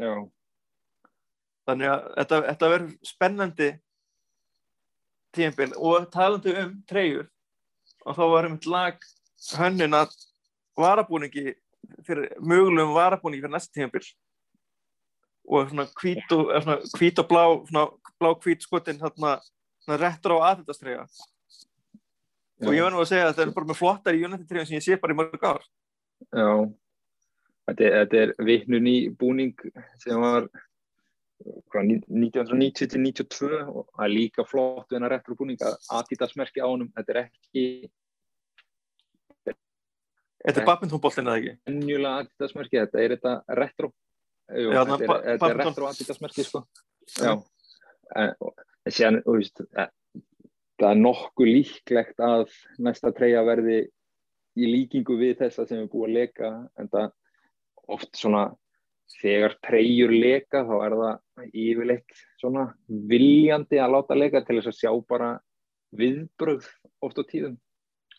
Já, þannig að þetta, þetta verður spennandi tíðanbíl og talandi um treyjur og þá var einmitt lag hönnun að varabúningi fyrir mögulegum varabúningi fyrir næsta tíðanbíl og svona hvít og, svona hvít og blá svona blá hvít skotin svona réttur á aðeitastreyja og ég var nú að segja að þetta er bara með flottar í United treyjum sem ég sé bara í mörg ár já þetta, er- þetta er vitnun í búning sem var hvað, ní- 1990 til 92 og það er líka flott við hennar retro búning að Adidas merki á honum þetta er ekki Þetta er Nei. badmintonboltinn eða ekki? ennjulega Adidas merki, þetta er þetta Já, þetta, er, ba- þetta er badminton. retro Adidas merki sko já en, síðan, þú veist eh, það er nokkuð líklegt að næsta treyja verði í líkingu við þessa sem er búið að leka en það oft svona þegar treyjur leka þá er það yfirleitt svona viljandi að láta leka til þess að sjá bara viðbröð oft á tíðum.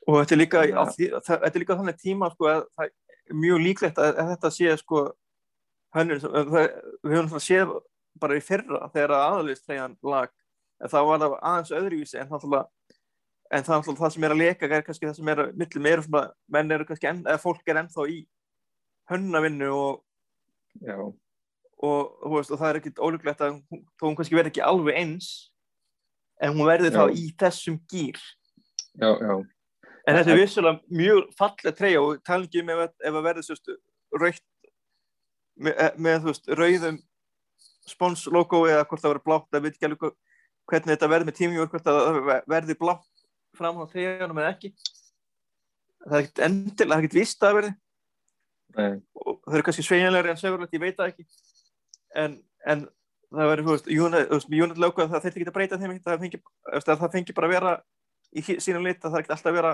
Og þetta er líka, á því, það, þetta er líka þannig tíma sko, að það er mjög líklegt að, að þetta sé sko, það, við höfum það séð bara í fyrra þegar aðalistræjan lag en það var aðeins öðruvísi en það, en það, sem er að leka er kannski það sem er að millum eru svona, menn eru kannski enn, eða fólk er ennþá í hönnavinnu og, og, þú veist, og það er ekkit ólíklegt að hún, hún kannski verði ekki alveg eins en hún verði þá Já. í þessum gýr já, já, En þetta er En- vissulega mjög falleg treyja og tala ekki um ef, að- ef að verði raukt með, með veist, rauðum sponslogo eða hvort það verður blátt, það veit ekki alveg hvernig þetta verður með tímjúr, hvort það ver- verði blátt fram á treyjanum eða ekki. Það er ekkert endilega, það er ekkert vist að verði nei, og það eru kannski sveigjanlegri en segurlegt, ég veit það ekki. En, en það verður, með Unit logo það þetta ekki að breyta þeim, það fengi, að það fengi bara að vera í sínum lit, það er ekki alltaf að vera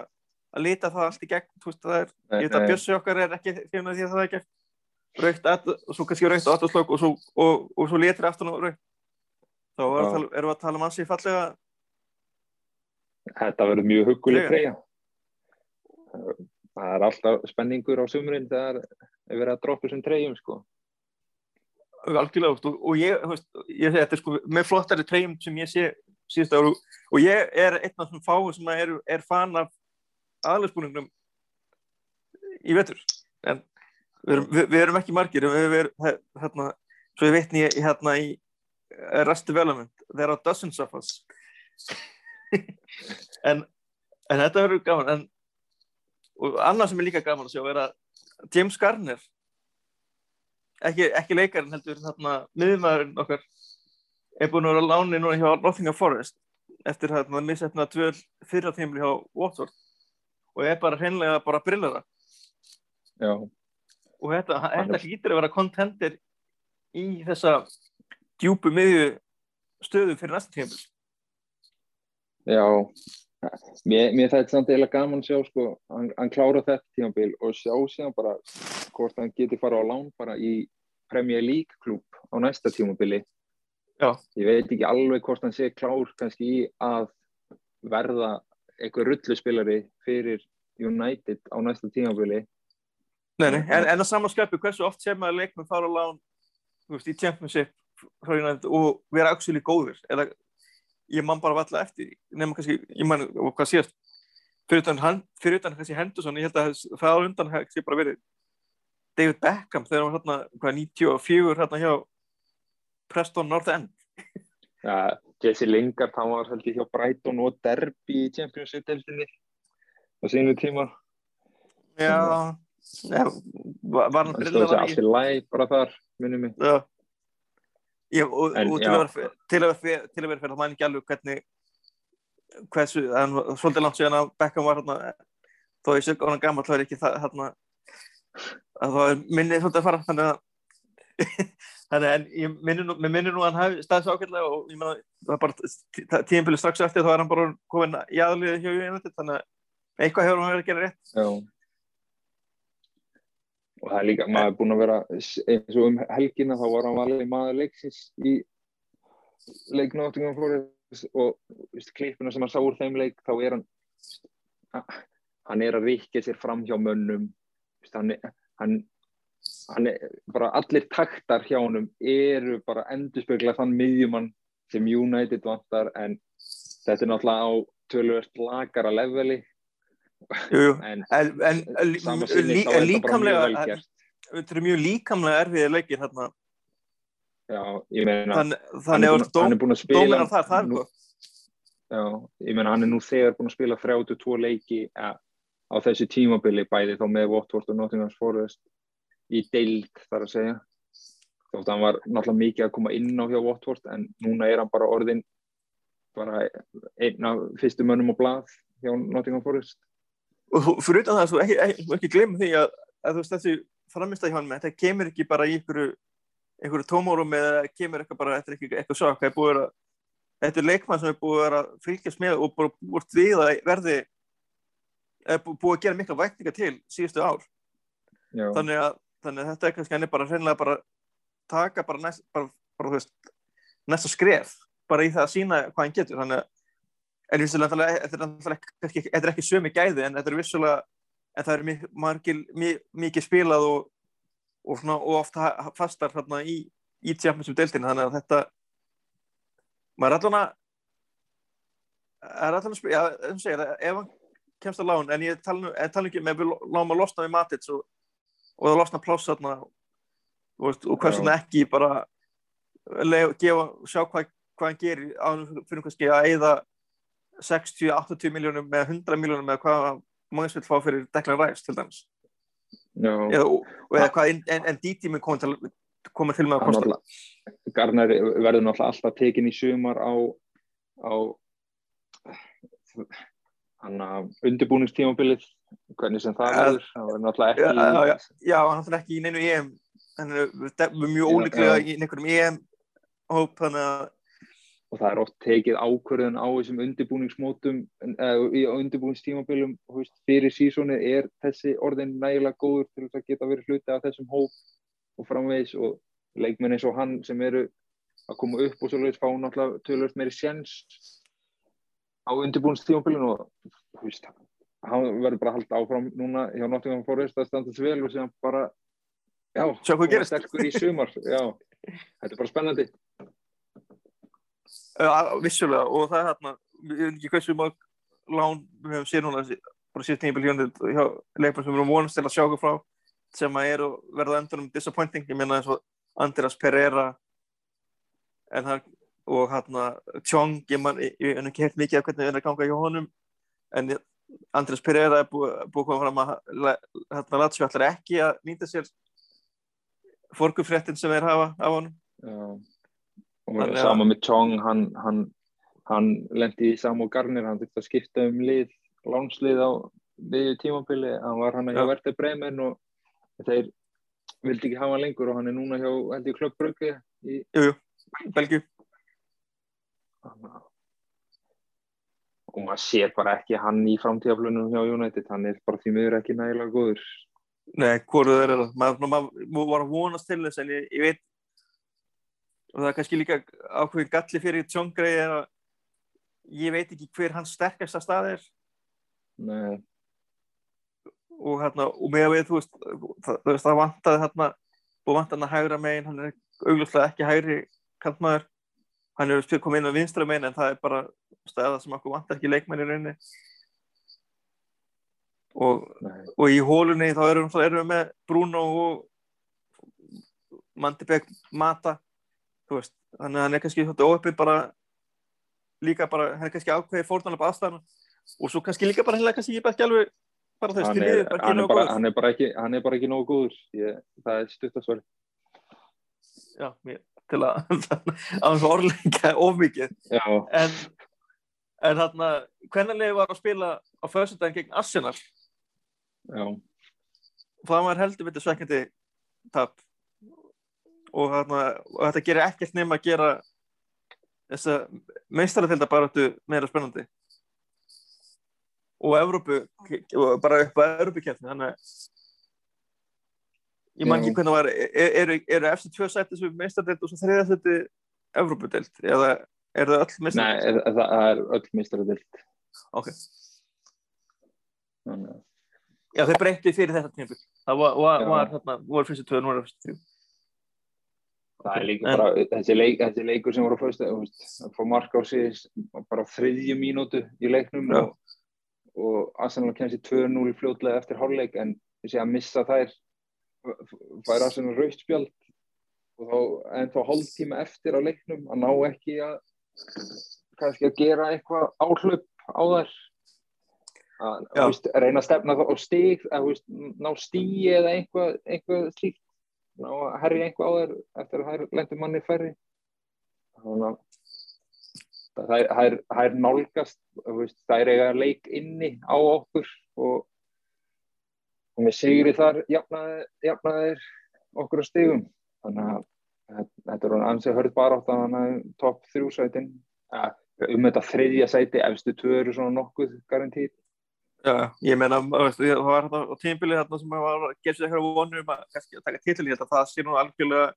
að lita það allt í gegn, veist, það er nei, ég veit að. Bjössi okkar er ekki fyrir því að það er ekki raukt og svo kannski raukt aðslokk og, svo- og, og svo letri aftan og raukt þá er erum við að tala um ansi fallega þetta verður mjög huguleg Treyja. það er alltaf spenningur á sumurinn þegar er verið að droppa þessum treyjum sko. Algjörlega og, ég, veist, ég þetta er sko með flottari treyjum sem ég sé síðust ára og ég er einn af þessum fáum sem er, er fan af aðlæsbúningnum í vetur. En við við, við erum ekki margir við, við erum hérna svo ég veitni hérna í Rust Development. There are dozens of us. En, en þetta verður gaman en, og annað sem er líka gaman að sjá er að James Garner ekki, ekki leikarinn heldur þarna miðmaðurinn okkar er búin að vera láni núna hjá Nottingham Forest eftir þarna missetna tvöl fyrra tímli hjá Watford og er bara hreinlega bara brillara já, og þetta, þetta hlýtur að vera kontender í þessa djúpu miðju stöðu fyrir næsta tímli já. Mér, mér það er samt eiginlega gaman að sjá sko, hann, hann klára þetta tímabil og sjá síðan bara hvort hann geti fara á lán bara í Premier League klúb á næsta tímabili. Já. ég veit ekki alveg hvort hann sé klár kannski í að verða eitthvað rulluspilari fyrir United á næsta nei, en, en að samanskapu hversu oft sem að leikmenn fara á lán veist, í Championship United og vera actually góður eða ég man bara valla eftir nema kannski, ég man hvað síðast. Fyrir utan, fyrir utan kannski Henderson, ég held að það á undan kannski bara verið David Beckham þegar hann var hérna, hvað, 94 hérna hjá Preston North End. Ja, Jesse Lingard hann var held ég hjá Brighton og Derby í Championship-deltinni á sínu tíma. Já, ja, var, hann hann stóð brillar sér allt í læg bara þar minnum mig. Já. Ég, og, En, og til, já. að vera, til að vera fyrir, til að vera fyrir það mæn ekki alveg hvernig hversu, en svolítið langt síðan að Beckham var hérna þó ég sé hann gammal þá er ekki það hérna að það er minnið svolítið að fara þannig að þannig en ég minni nú, mér minnir nú að hann hafi staðis ákveðlega og ég meina það er bara tíðinbili strax eftir þá er hann bara komin í aðliðið hjá United þannig að eitthvað hefur hann verið að gera rétt Já. Og það er líka, maður er búinn að vera, eins og um helgina þá var hann valið maður leiksins í leik Nottingham Forest og veist, klippuna sem hann sá úr þeim leik, þá er hann, hann er að vikja sér fram hjá mönnum, veist, hann, hann, hann er, bara allir taktar hjá honum eru bara endurspegla þann miðjumann sem United vantar en þetta er náttúrulega á tölvöld lagara leveli jú, en en, en, en, lí- þá líkamlega þetta eru mjög líkamlega erfiðir leikir hérna Já, ég meina, þannig, hann, þannig að hann er búinn að spila þar, það er nú, já, ég meina, hann er nú þegar búinn að spila 32 leiki ja, á þessu tímabili bæði þá með Watford og Nottingham Forest í deild þar að segja. Þótt að hann var náttúrulega mikið að koma inn á hjá Watford en núna er hann bara orðin bara einn af fyrstu mönnum á blað hjá Nottingham Forest og þú- fyrir utan það, þú ekki, ekki, ekki glemur því að, að þú veist þessi framist að hjá hann þetta kemur ekki bara í einhverju einhverju tómórum eða kemur eitthvað bara þetta er ekki eitthvað svo, hvað er búið að þetta er leikmann sem er búið að fylgjast með og bara búið við að verði er bú- búið að gera mikla vækninga til síðustu ár. Þannig að, þannig að þetta er kannski hann er bara hreinlega bara taka bara næst bara, bara veist, næsta skref bara í það að sína hvað hann getur. Þannig að en þetta er náttúrulega ekki, ekki- þetta er ekki sömi gæði en þetta er vissulega en það er margir, mi- mikið spilað og, og, svona, og oft ha- fastar hérna í, í tjáfnum sem deildina þannig að þetta maður er allan að er allan að spila, já, þessum segir ef hann kemst að lán, en ég tala nú en tala ekki með við láum að losna við Matits og, og það losna pláss þarna og, Já. vegna ekki bara leif, gefa, sjá hvað, hvað hann gerir á hann fyrir kannski að eyða 60-80 miljónum með 100 miljónum eða hvað maður vil fá fyrir Declan Rice til dæmis já. eða, og, eða hvað en, en, en DT mun koma til, koma til með að kosta Garnar verður náttúrulega alltaf tekin í sumar á, á undirbúningstímabilið hvernig sem það verður það verður náttúrulega ekki Já, já, já. já, hann er ekki í neinu EM hann er mjög ólíklega í einhverjum EM hóp þannig að og það er oft tekið ákvörðun á þessum undirbúningsmótum eða í undirbúningstímabilum fyrir sísónu er þessi orðin nægilega góður til að geta verið hluti af þessum hóp og framvegis. Og leikmenn eins og hann sem eru að koma upp og svolítið fá náttúrulega tölvöld meiri sjens á undirbúningstímabilinu og veist, hann verður bara að halda áfram núna hjá Nottingham Forest að standa þessu vel og sem bara já, sterkur í sumar já, þetta er bara spennandi vissulega og það er hérna við veitum ekki hversu mörg lán við höfum séð núna bara síðan tíma bíljónið hjá leikmenn sem við erum vonast til að sjá okkur frá sem að eru verða endanum disappointing ég meina eins og Andreas Pereira en það og hérna Tjong ég ég ég hef ekki hert mikið af hvernig það er að ganga hjá honum en ég- Andreas Pereira er búið að koma fram að hérna Lazio ætlar ekki að nýta sér forgufréttin sem þeir hafa af honum Já. Og að- sama með Chong, hann, hann, hann lendi í Samu Garnir, hann þurfti að skipta um lið, lánslið á miðju tímabili, hann var hann hjá Já. Verte Bremen og þeir vildi ekki hafa lengur og hann er núna hjá held ég Brugge í jú, jú, Belgíu og maður sér bara ekki hann í framtíðaflunum hjá United, hann er bara því miður ekki nægilega góður. Nei, hvoru þeir eru það? Maður, maður, maður var að vonast til þess en ég, ég veit og það er kannski líka ákveðin galli fyrir Tjóngrei er að ég veit ekki hver hans sterkasta stað er. Nei, og hérna, og með að við, þú veist það, veist, það vantaði hérna og vantaði hann að hægra megin, hann er augljóslega ekki hægri kantmaður. Hann er spil komið inn á vinstra megin en það er bara staða sem okkur vantar ekki leikmenn í rauninni. Og og í hólunni þá erum, erum við með Bruno og Mandibek Mata þú veist, þannig að hann er kannski svolítið óöppið bara líka bara, hann er kannski ákveðið fórnarlega aðstæðana og svo kannski líka bara hennilega kannski bara ekki alveg bara hann er, liður bara ekki hann, nógu bara, góður. hann, er bara ekki, hann er bara ekki nógu góður, ég, það er stuttasvar. Já, mér, til að að orðleika of mikið. Já, en, en þarna hvernig var að spila á föstudaginn gegn Arsenal? Já, það var heldur vitið svekkjandi tap og, þarna, og þetta gerir ekkert nema að gera þessa meistaratilda baráttu meira spennandi. Og Evrópu og bara upp á Evrópukefni þannig að ég man ekki hvernig það var eru, eru eftir tvö sæti sem meistardeild og svo þriða sæti Evrópudeild? Eða eru það öll nei, meistardeild? það, er öll mistarabild Ok, þannig að já þeir breytti fyrir þetta tímpil það var, var, var voru fyrstu tvö, nú er það fyrstu þrjú Það er líka En- bara, þessi, leik, þessi leikur sem voru fyrst, að fá mark á sig bara þriðju mínútu í leiknum Já. og, og Arsenal kemst í 2-0 fljótlega eftir hálfleik en þessi að missa þær fær Arsenal raustspjald og þá, en þá hálftíma eftir á leiknum að ná ekki að kannski að gera eitthvað áhlaup á þær. Að þú veist, reyna að stefna á stig að ná stíi eða eitthvað, eitthvað slíkt ná að herja eitthvað á þær eftir að þær lendur manni færri? Þannig að það það er, það nálgast veist, það er eiga leik inni á okkur og, og með sigri þar jafnaði, jafnaði okkur á stigum. Þannig að þetta- er ansið hörð bara átt að hann að topp þrjú sætin. Ja, um þetta þriðja sæti efstu tvö eru svona nokkuð garantít Já, ég meina, það var þetta á tímbilið þarna sem var að gera sér eitthvað vonur um að kannski að taka held að það sé nú algjörlega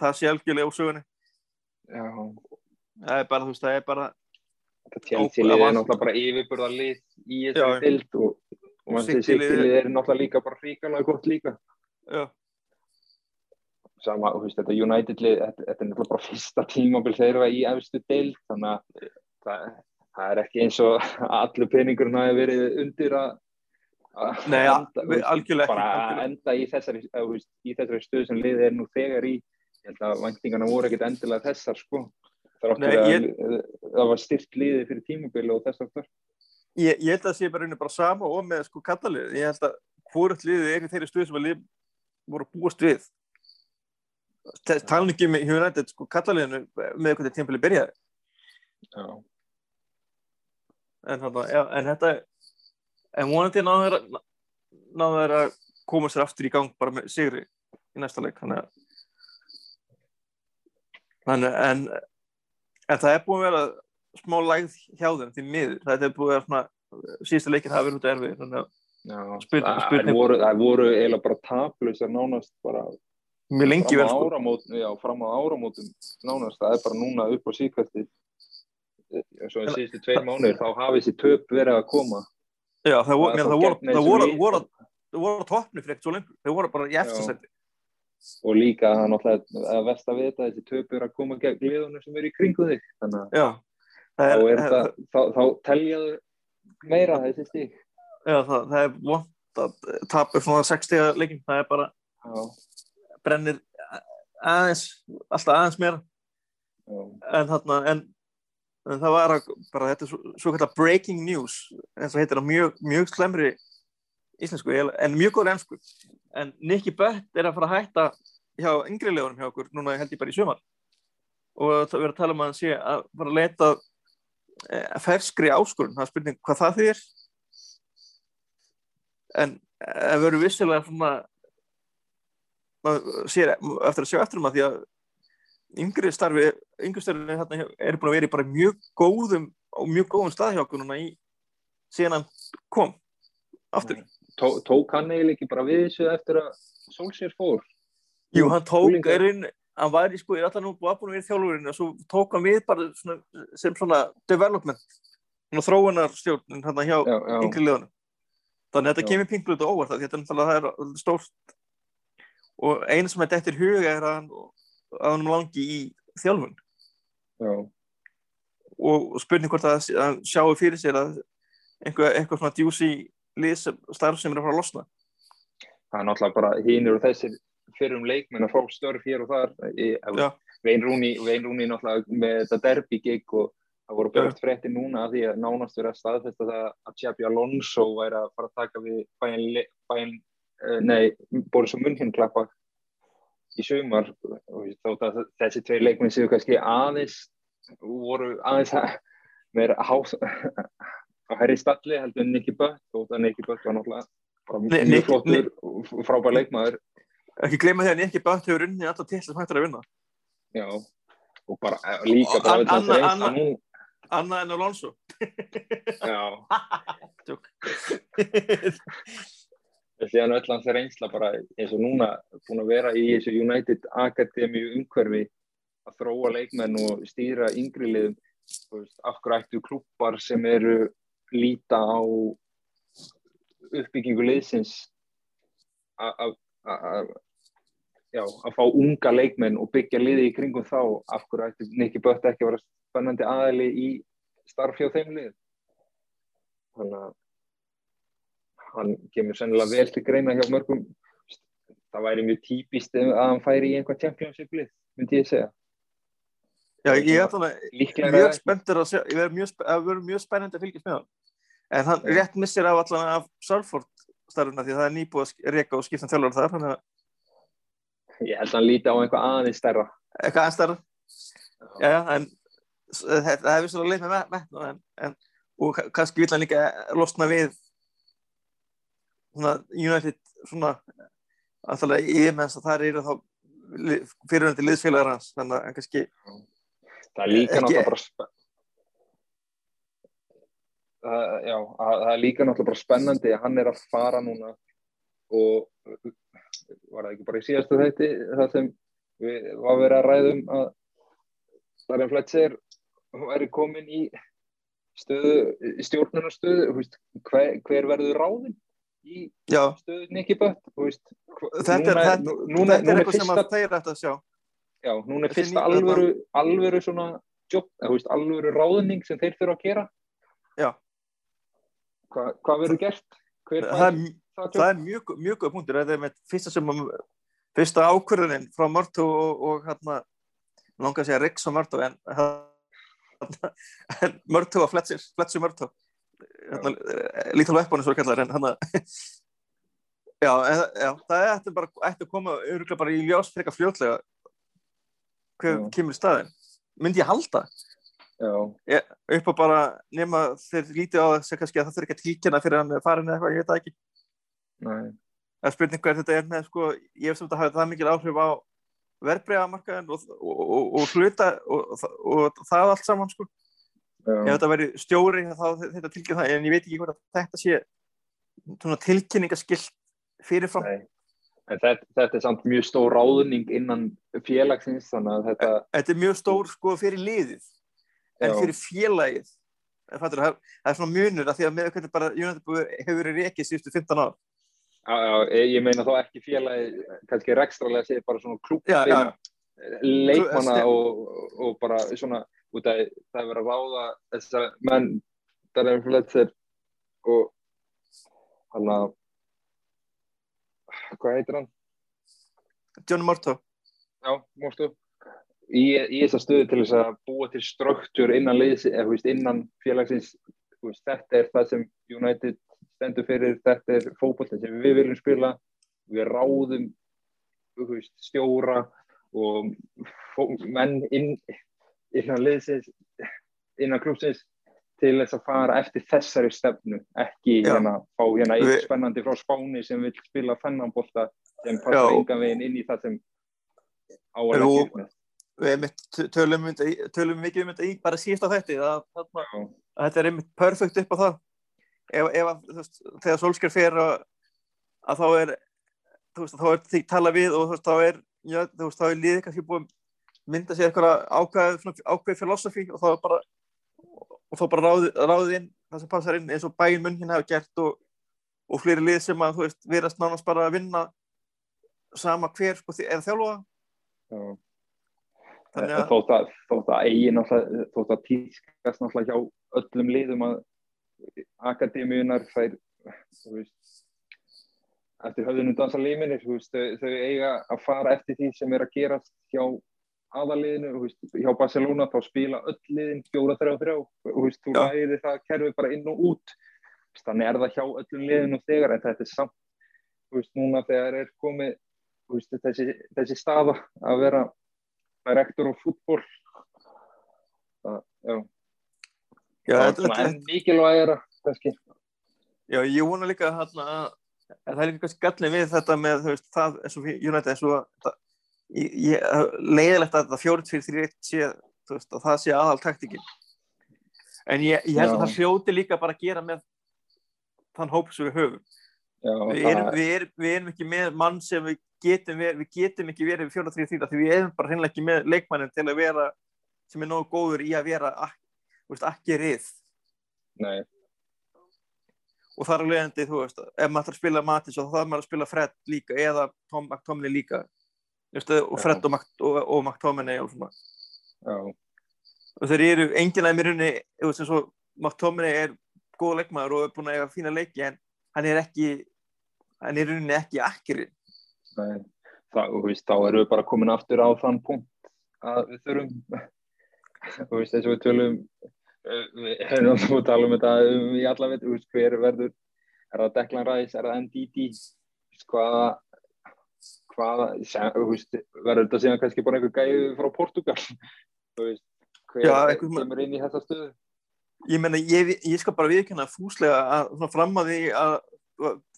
það sé algjörlega úr sögunni. Já, það er bara, þú veist, það er bara þetta Chelsea Ó, lið það er náttúrulega bara yfirburða lið í Já. þessari dild og, og mann sem City liðið- City lið er náttúrulega líka bara ríkalega gott líka. Já, sama, þú veist, þetta United lið þetta, þetta er náttúrulega bara fyrsta tímabil þeirra í efstu dild, þannig að það, það er ekki eins og að allur peningurinn hafi verið undir að að Nei, enda, veist, algjörlega bara að algjörlega. enda í þessari, að, í þessari stöð sem liðið er nú þegar í. Ég held að væntingarna voru ekkit endilega þessar sko. Nei, að, ég- það var styrt liðið fyrir tímabil og þess aftur ég, ég held að það sé bara, bara sama og með sko kallalið, ég held að hvort liðið er í þeirri stuð sem að lið voru að búast við. Ekki með United sko kallaliðinu með eitthvað til tímbilið byrjaði. Já, en, þarna, já, en þetta en vonandi náður þeir- náðu þeir að koma sér aftur í gang bara með sigri í næsta leik þannig að að- en, en það er búin að vera smá lægð hjá þeim því miður þetta er búin að vera svona síðasta leikin hafa verið út erfið þannig að já. Spurning- það, spurning- voru, það voru eiginlega bara taplausar nánast bara fram á sko áramótum, já, fram á áramótum nánast, það er bara núna upp á síkvæsti svo í síðustu tveir mánuðir þá hafi þessi töp verið að koma. Já, það Það það voru, voru, á toppni fyrir ekkert svo lengur. Þeir voru bara í eftirsætti og líka það er náttúrulega að vest að vita að þessi töp er að koma gegn liðunum sem eru í kringu þig. Þannig að þá, er, það, þá, þá teljaðu meira þessi stík já, það, það er vond að tapa svona 60 leikin það er bara já, brennir aðeins alltaf aðeins meira. En þarna en, en það var að, bara þetta er svo, svo kallar breaking news eins og heitir það mjög, mjög slemri íslensku en mjög góður ennsku en Nicky Butt er að fara að hætta hjá yngri legunum hjá okkur núna held ég bara í sumar. Og það verður að tala um að hann sé að fara að leita e, ferskri áskorun, það er spurning hvað það þýðir. En það verður vissilega svona maður sér eftir að sjá eftir um að því að yngri starfi, yngri starfi hérna eru búin að vera í bara mjög góðum og mjög góðum stað hjá okkur núna í síðan hann kom aftur. Tó, tók hann eiginlega ekki bara við þessu eftir að Solskjær fór Jú, hann tók Unglingar. er inn, hann var í sko, er alltaf nú búin að vera í þjálfurinn og svo tók hann við bara svona, sem svona development svona þróunarstjórn hérna hjá já, já, yngri liðunum. Þannig að þetta Já. kemur pinklut og óvart þetta er náttúrulega er stórt og eina sem þetta eftir huga er að hann, að hann langi í þjálfun. Já, og og spurning hvort að hann sjáu fyrir sér að einhver, eitthvað svona djúsi starf sem er að fara að losna. Það er náttúrulega bara hínur og þessir fyrrum leikmenn að fá störf hér og þar. Já. Vein Rúni, Vein Rúni náttúrulega með þetta derby gig og það voru björnt frétti núna því að nánast verið að staðfesta það að Xabi Alonso væri að fara að taka við bæinn, bæinn uh, nei, Boris og Munhin klappa í veist, þótt að þessi tvei leikmenn séu kannski aðeins voru aðeins að meira hás á herri stalli heldur Nicky Butt þótt að Nicky Butt var náttúrulega mjög flottur og frábær leikmaður Ekki gleyma að Nicky Butt hefur unnið alltaf til sem hættur að vinna. já, og bara eh, líka bara Anna- við þessi reynsla Anna- Annað en Alonso. já, Síðan öll hans reynsla bara eins og núna búin að vera í þessu United Akademíu umhverfi að þróa leikmenn og stýra yngri liðum. Af hverju ættu klúppar sem eru líta á uppbyggingu liðsins að- fá unga leikmenn og byggja liði í kringum þá af hverju ættu Nicky Butt ekki að vera spennandi aðali í starf hjá þeim lið? Þannig að hann kemur sennilega vel til greina hjá mörgum það væri mjög típist að hann færi í einhvað championship lið myndi ég segja Já, ég er þannig líklega mjög spenntur að verður mjög, að mjög spennandi að fylgjast með hann. En hann Já. rétt missir af allan af Salford starfuna því að það er nýbúið að reka og skipta um þjálfur þar, að ég held að hann líti á einhvað aðeins stærra eitthvað aðeins starf. Já, já, en það hefur svona leið með vettna en, en, og ka- kannski vil hann líka losna við svona United svona alltaf yfirmenns að það eru þá fyriröndi liðsfélagar hans þannig að kannski það er líka Ekki- náttúrulega bara spe... það, já, að, það er líka náttúrulega bara spennandi að hann er að fara núna og var það ekki bara í síðastu þætti það sem við var verið að ræðum að Darren Fletcher væri komin í stöðu, veist, hver, hver verður ráðinn í já, stöðu Nicky Butt þú veist, hva- Þetta er- þetta- nú- núna, þetta er eitthvað sem að þeir ætti að sjá Já, núna er fyrsta alvöru, alvöru svona jobb, veist, alvöru ráðning sem þeir þurfa að gera. Já. Hva, hvað verður gert? Hver það er, það það er mjög, mjög góð punktur þetta er með fyrsta sem að fyrsta ákvörðunin frá Mörtu og, og hérna langar að segja Riggs og Mörtu en, en Mörtu og Fletcher Fletcher Mörtu hérna, lítal veppanu svo kallar já, já, það ætti bara ætti að koma öruglega bara í ljós fyrir eitthvað fljótlega hver Já. kemur staðin myndi ég halda? Já, ég, upp á bara nema þeir lítið á þess að að það þurfi ekki að tilkynna fyrir hann er farin eða eitthvað, ég veit það ekki. Nei, Það er spurning hvað þetta er með sko, ég hef sem þetta hafið það mikil áhrif á verbreyðamarkaðin og, og, og, og hluta og, og, og það allt saman sko. Ef þetta væri stjóri þá þetta tilkynna það, en ég veit ekki hvort þetta sé svona tilkynningaskilt fyrirfram. þetta, þetta er samt mjög stór ráðning innan félagsins, þannig að þetta, Þetta er mjög stór sko fyrir liðið en Já. fyrir félagið það, er- það er svona munur að því að með hvernig bara búið- hefur verið rekið síðustu 15 ár. já, já, ég meina þá ekki félagi, kannski rekstralega sé bara svona já. leikmanna og, og bara svona, út að það er verið að ráða þessar menn, Darren Fletcher og hann að, hvað heitir hann? John Murto. Já, móstu í, í þessa stöðu til þess að búa til struktúr innan innan félagsins veist, þetta er það sem United stendur fyrir, þetta er fótbolta sem við viljum spila við ráðum veist, stjóra og menn inn, innan liðsins innan klúpsins til þess að fara eftir þessari stefnu ekki hérna fá hérna eitt spennandi frá Spáni sem vil spila fennanbolta sem Já. passar engan veginn inn í það sem á upp með. Við tölum, um tölum mikið um þetta í bara síðast á þetta að, að, þetta er einmitt perfekt upp á það. Ef, ef að, veist, þegar Solskjær fer að, að þá er þú veist, þá er því tala við og þú veist, þá er já, þú veist, þá er liðið kannski búið að mynda sér eitthvað ákveð, ákveð filosofi og þá bara og þá bara ráðið, ráðið inn það sem passar inn eins og bæinn munn hérna hafa gert og, og fleiri lið sem að þú veist, viðrast nánast bara að vinna sama hver sko, er þjálfa Já. þannig En að þótt að, þótt að eigin þótt að tískast náttúrulega hjá öllum liðum að akademíunar þær, þú veist, eftir höfðunum dansa þau, þau eiga að fara eftir því sem er að gerast hjá aðaliðinu, hjá Barcelona þá spila öll liðin 4-3-3, þú veist, þú læri það kerfi bara inn og út, þannig er það hjá öllum liðinu þegar, en þetta er samt, veist, núna þegar er komið, veist, þessi, þessi staða að vera director of football það, já, Já, það er svona kannski. Já, ég vona líka að að það er líka kannski gallin við þetta með veist, það eins og United eins og það, leiðilegt að þetta fjórið fyrir þrjir sé þú veist, að það sé aðal taktikinn en ég, ég held að það hljóti líka bara að gera með þann hóp sem við höfum. Já, við erum, við, erum, við erum ekki með mann sem við getum verið, við getum ekki verið við fjóra þrjá þrjá því við erum bara hreinlega ekki með leikmannin til að vera sem er nógu góður í að vera ekki rið. Nei, og þar er leiðandi, þú veist, ef maður ætlar að spila Matis og þá þarf maður að spila Fred líka eða Tom McTominay líka og. Fred og, Mac, og, og McTominay og svona. Og þeir eru enginn af mér og McTominay er góð leikmaður og er búin að eiga fína leiki en hann er ekki hann er unni ekki akkeri nei. Það, og veist, þá erum við bara komin aftur á þann punkt að við þurfum þú veist, eins og við tölum eh, við erum alltaf að tala um þetta um í alla veit, þú veist, hver verður er það Declan Rice, er það NDD hvaða hvaða, sem, þú veist, verður þetta síðan kannski bara einhver gæði frá Portugal? Þú veist, hver Já, kemur inn í þessa stöðu? Ég meina, ég, ég skal bara viðkynna fúslega að svona fram að því að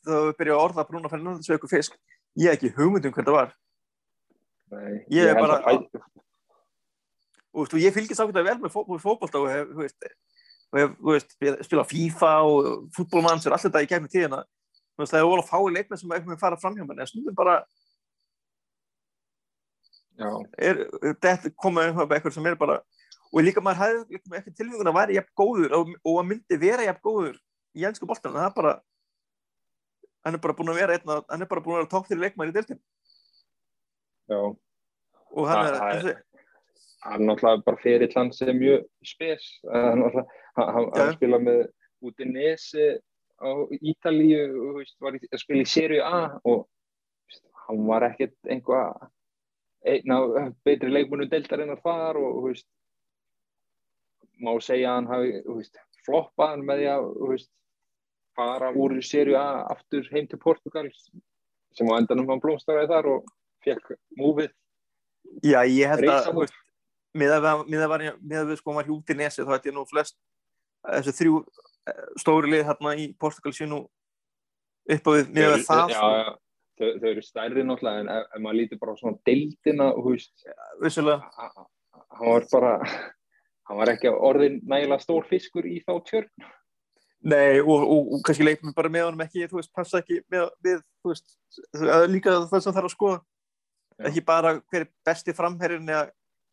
það byrja að orða Bruna Fernandes við ykkur fisk, ég hef ekki hugmynd um hvað það var. Nei, Ég er held bara- að og og ég fylgist ákveðlega vel með, fó, með fótbolta og hef, þú veist, hef þú veist, spila- FIFA og fútbolmanns og allt þetta í gegnum tíðina. Þú það er ólega fái leikmenn sem eitthvað fara fram hjá mann en stundum bara er, þetta koma eitthvað eitthvað sem er bara og líka maður með ekki tilfengun að væri jafn góður og, og að myndi vera jafn góður í ennsku boltan, það er bara hann er bara búin að vera einna, hann er bara búin að vera topp til leikmann í deltin já. Og hann er, þessi, hann náttúrulega bara fyrir hans er mjög spes. Hann, hann, hann, hann spila með Udinese á Ítalíu og veist, var í, að spila í Serie A og hann var ekkert einhvað einn af betri leikmunum deltarinnar þar og þú veist, má segja að hann hafi þú veist, floppað hann með því að veist, fara úr Serie A aftur heim til Portugal sem á endanum hann blómstaraði þar og fekk múfið. Já ég held að með að að að við sko var hjúti nesi þá hætti ég nú flest þessi þrjú eh, stóri lið hérna í Portugal sé nú upp á við með að það já, já, þau, þau eru stærri náttúrulega en ef, maður lítur bara svona deildina og þú veist, vissulega. H- h- hann var bara hann var ekki orðin nægilega stór fiskur í þá tjörn. Nei, og, og, og kannski leikmenn bara með honum ekki, þú veist, passa ekki með, við, þú veist, líka það sem þarf að skoða, Já. ekki bara hver er besti framherrin eða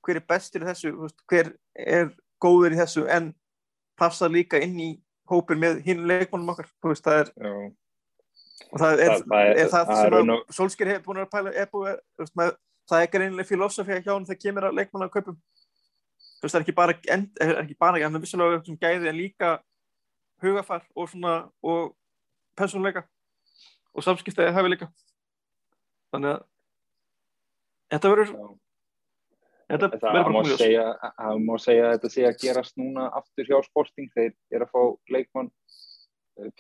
hver er bestir í þessu, veist, hver er góður í þessu, en passa líka inn í hópin með hinn leikmannum okkar, veist, það er, já, og það er, Það- það er- er það, það er sem að Solskjær hefur búin að pæla, er að, þú veist, með, það er greinileg filosófía hjá hann þegar kemur að leikmanna kaupum, þú veist, það er ekki bara, end, er ekki bara, hann er vissulega sem gæði en líka hugafar og svona, og persónuleika og samskiptaði hafi líka. Þannig að þetta verður þetta það verður það bara mjög það má segja að þetta sé að gerast núna aftur hjá Sporting. Þeir eru að fá leikmann eh,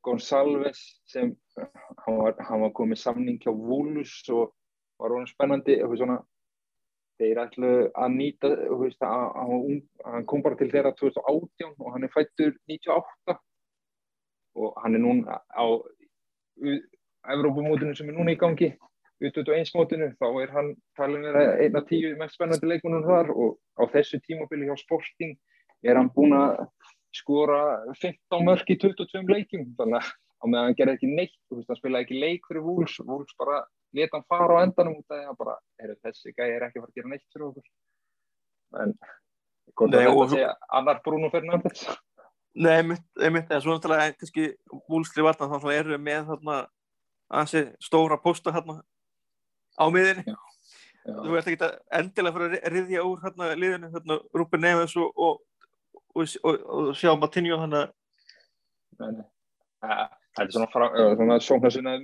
Pedro Gonçalves sem eh, hann var, hann var komið samning hjá Wolves og var honum spennandi svona þeir ætlu að nýta veist, að, að, ung, hann kom bara til þeirra 2018 og hann er fættur 98 og hann er núna á Evrópumótinu sem er núna í gangi U21 mótinu, þá er hann talin vera einn af tíu mest spennandi leikunum þar og á þessu tímabili hjá Sporting er hann búinn að skora 15 mörk í 22 leikjum þannig að meðan hann gerði ekki neitt veist, hann spilaði ekki leik fyrir Wolves Wolves bara leta hann fara á endanum út af því að bara, heyrðu, þessi gæði er ekki að fara að gera neitt fyrir okkur. En Nei, að og- annar Bruno Fernandes? Nei, einmitt, einmitt, en svo náttúrulega kannski vúlstri varna þannig að eru við með þarna ansi stóra posta hérna á miðinni þú ert ekki að endilega fyrir að riðja úr hérna liðinu, hérna Rúben Neves og, og, og, og, og sjá Matinho þannig að þetta er svona, svona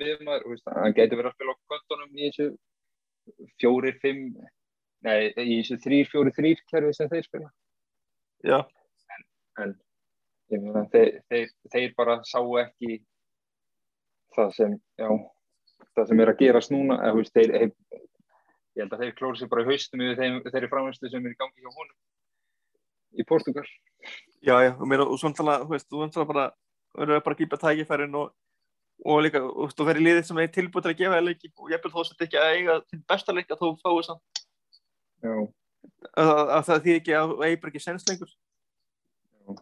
þú veist, hann gæti verið að spila á kvöldunum í þessu fjórir, fimm, nei, í þessu þrýr, fjórir, þrýr kerfi sem þeir spila. já, En meina, þeir, þeir, þeir bara sáu ekki það sem, já, það sem er að gerast núna, eða veist, þeir, þeir, ég held að þeir klóra sér bara í haustum yfir þeirri framhengslu sem er í gangi hjá honum í Portugal Já, já, og, meira, og svona tala, þú veist, þú veist bara verður bara að grípa tækifærin og, og líka, þú veist, þú verður liðið sem er tilbúið til að gefa það leiki og ég vil þó sett ekki að eiga til besta leik að þú fáið samt. Já, að, að það þýð ekki að eigur ekki sens lengur. Já,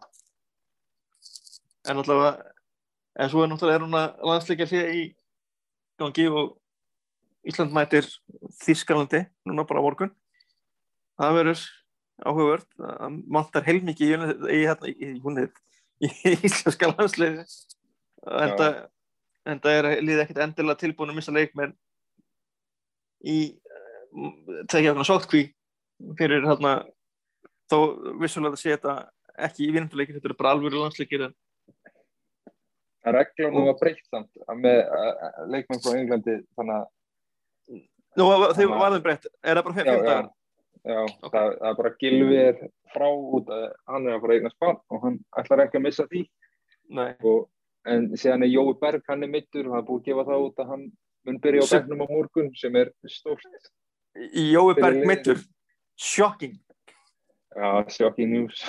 en allavega en svo er náttúrulega er núna landsleikja því í gangi og Ísland mætir Þískalandi núna bara á morgun. Það verður áhugavert það vantar heilmikið í, í, hérna, í, í, í íslenska landsleiki en það en það er líðið ekkert endilega tilbúin að missa leikmenn í tegja hérna sótkví fyrir hérna þó vissulega að sé þetta ekki í vinnanduleikin, þetta eru bara alvöru landsleikir en reglunum var breytt samt að með leikmenn frá Englandi þannig að Nú, þegar varðum breytt, er það bara 5 já, já, já, það, það er bara Gilvi er frá út að hann er að fara eignast barn og hann ætlar ekki að missa því. Og, en síðan er Jói Berg, hann er mittur og hann er búið að gefa það út að hann mun byrja á bernum á morgun sem er stórt Jói Berg mittur shocking. Já, shocking news.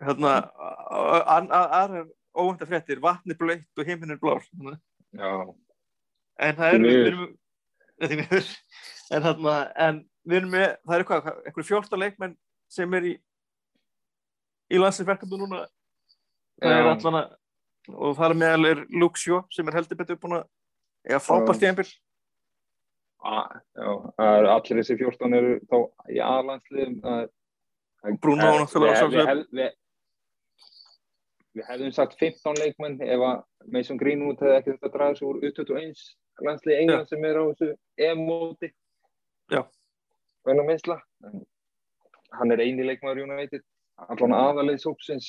Hérna, aðra óvænta fréttir, vatni blöytt og heiminn er blár. Já, en það er við erum Nei, því miður. En þarna en við erum með, það er eitthvað eitthvað 14 leikmenn sem er í í landsleikverkefni núna. Það er Já. allan að og þar meðal er Luke Shaw sem er heldur betur búin að eða frábært Já. tíðanbíl A- já það eru allir þessi 14 eru þá í aðlandsliðum það er- Bruno Eh, náttúrulega við, við, hef, við, við hefðum sagt 15 leikmenn ef að Mason Greenwood hefði ekki þetta að draga sig úr U21 landslið England sem er á þessu EM-móti Vel að meðsla en hann er eini leikmaður United. Allan aðalið sópsins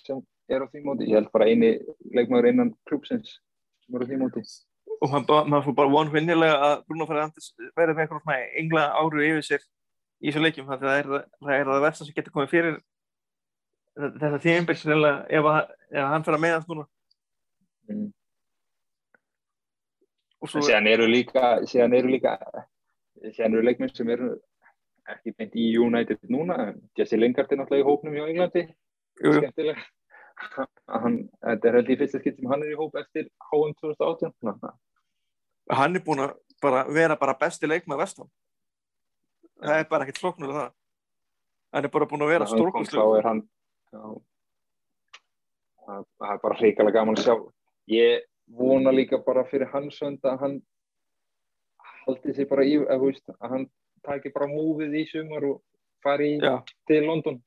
sem er á því móti. Ég held bara eini leikmaður innan klúpsins sem er á því móti. Og maður fór bara vonfinnilega að Bruno Fernandes verði með svona engla áru yfir sér í þessu leikjum. Það er það, er það versta sem getur komið fyrir þetta tíðanbíl ef, ef hann fyrir að meðast núna. Mm. og svo síðan eru líka, síðan eru líka, síðan eru leikmenn sem eru ekki beint í United núna, Jesse Lingard er náttúrulega í hópnum hjá Englandi, skemmtilega. Þetta er held í fyrsta skipt sem hann er í hóp eftir HM 2018. Þannig að- hann er búin að bara vera bara besti leikmað vestam það er bara ekkert floknur það. Hann er bara búin að vera er já, það er bara hrikalega gaman að sjá. Ég vona líka bara fyrir hans hönd að hann haldi sig bara í, að, veist, að hann taki bara múfið í sumar og fari í til London.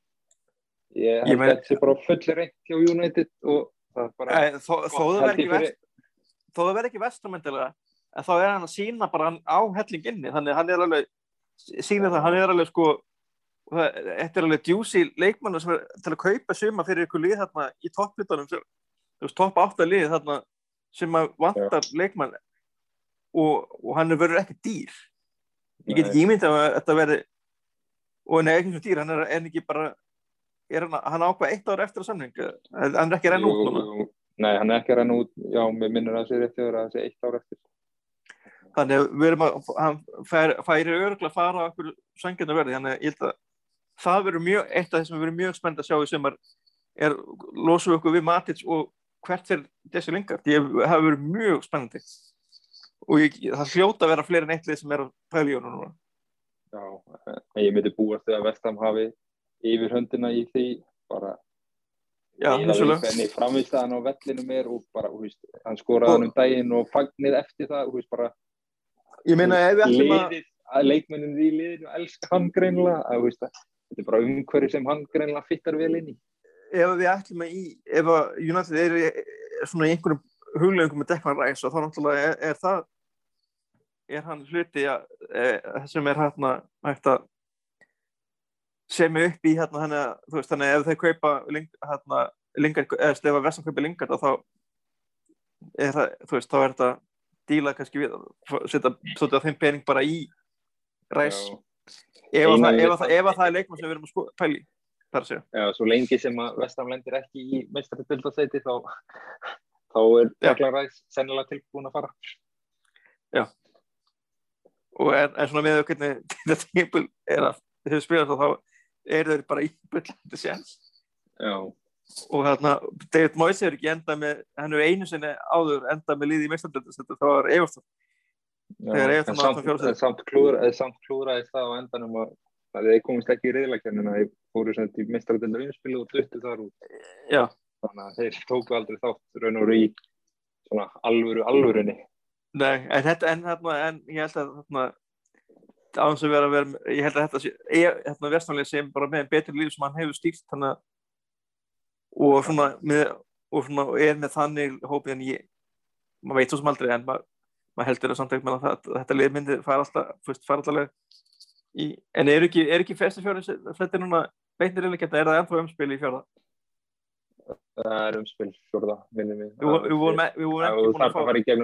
Ég held að þetta sé bara fullir reynt hjá United og það bara Æ, þó, þó það verð þó það verð ekki vestamöndilega en þá er hann að sína bara á helling inni þannig að hann er alveg sína það, hann er alveg sko þetta er alveg djúsi leikmannu sem er til að kaupa suma fyrir ykkur lið þarna í topplitunum þú veist, topp 8 lið þarna sem að vantar leikmann og, og hann er verið ekki dýr. Ég get ekki ímyndið að þetta verði og nei, ekki svo dýr, hann er, er ekki bara er hann, hann ákvað eitt ár eftir að samning? Hann er ekki að renna út jú, Nei, hann er ekki að renna út. Já, mér minnur að það sé rétt yfir að það sé eitt ár eftir. Þannig að við erum að hann fær, færi örgulega að fara á okkur sangjarnar verði, þannig að ég held að það verður mjög, eitt af þessum við verðum mjög spennt að sjá í sumar er losum við okkur við Matits og hvert er þessi ég hafa verið mjög spennandi og ég, það hljóta að vera fleiri en eitt lið sem er að pæla í honum núna. Já, ég myndi búast þegar Vestam hafi yfir höndina í því bara Já, hvernig framvistaðan á vellinum er og bara, hú veist, hann skoraði hann um daginn og fagnið eftir það, hú veist, bara ég meina ef við ætlum að að leikmennin í liðinu elska hann greinlega, að, veist, að þetta er bara umhverju sem hann greinlega fittar vel inn í. Ef við ætlum að í ef að United er, svona í einhverjum huglegum með Declan Rice og þá náttúrulega er, er það er hann hluti að, e, sem er hérna hægt að semja upp í hérna þannig að þú veist þannig að ef þeir kaupa hérna, lingard, eða ef að Vestam kaupa lingard þá er það, þú veist, þá er þetta díla kannski við að setja svolítið að þeim pening bara í Já. ef, að það, það, það- það er leikmann sem við erum að sko, pæli þar að segja Já, svo lengi sem að Vestam lendir ekki í meistaradeildasæti þá, þá er Já. Declan Rice sennilega tilbúin að fara. og en, en svona með hvernig þetta tímpul er að þau spila þá er þau bara í byllandi séns Já, og hérna David Moyes hefur ekki endað með hann hefur einu sinni áður endað með liði í meistardöldu þetta þá Everton já. Þegar áfram fjórða sæti. en samt, klúra, en samt klúraðist það á endanum að að þeir komist ekki í reyðlækjannina þeir fóru sem til mestaradöldu umspilu og duttu þar út já, þannig að þeir tóku aldrei þátt raun og veru í svona alvöru alvörunni. Nei, en þetta en, hérna, en ég held að á þess að vera, að vera ég held að þetta sé, ég, hérna Vestmanlega sem bara með betri líf sem hann hefur stýrt þannig að og svona, með, og svona og er með þannig hópið en ég maður veit svo sem aldrei en maður, maður heldur að samt ekki með að þetta lið myndi fara alltaf, fyrst fara alltaf í, en er ekki, er ekki festi fjóri þetta er núna beinir geta, er það ennþá umspil í fjóra það er umspil fjórða minnum við. Við vorum- við við Já, ekki búin að fá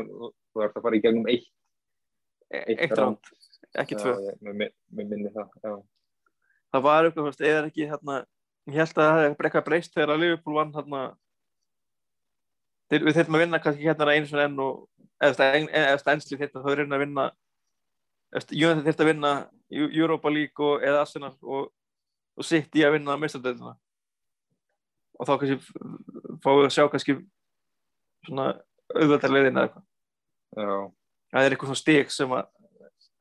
þú þarf að fara í gegnum eitt eitt eitt ránd, ekki tvö. það var eitthvað, eða ekki hérna, ég held að það hefði eitthvað breyst þegar að Liverpool vann hérna. Við þurfum að vinna kannski hérna einu svona enn og eða ennslið þetta þá er reyna að vinna Júnið þurft að vinna Eu- Europa League og, eða Arsenal og, og sitt í að vinna meistardöðuna og þá kannski fáum við að sjá kannski svona auðvöldar leiðina eða eitthvað. Það er eitthvað svona stig sem að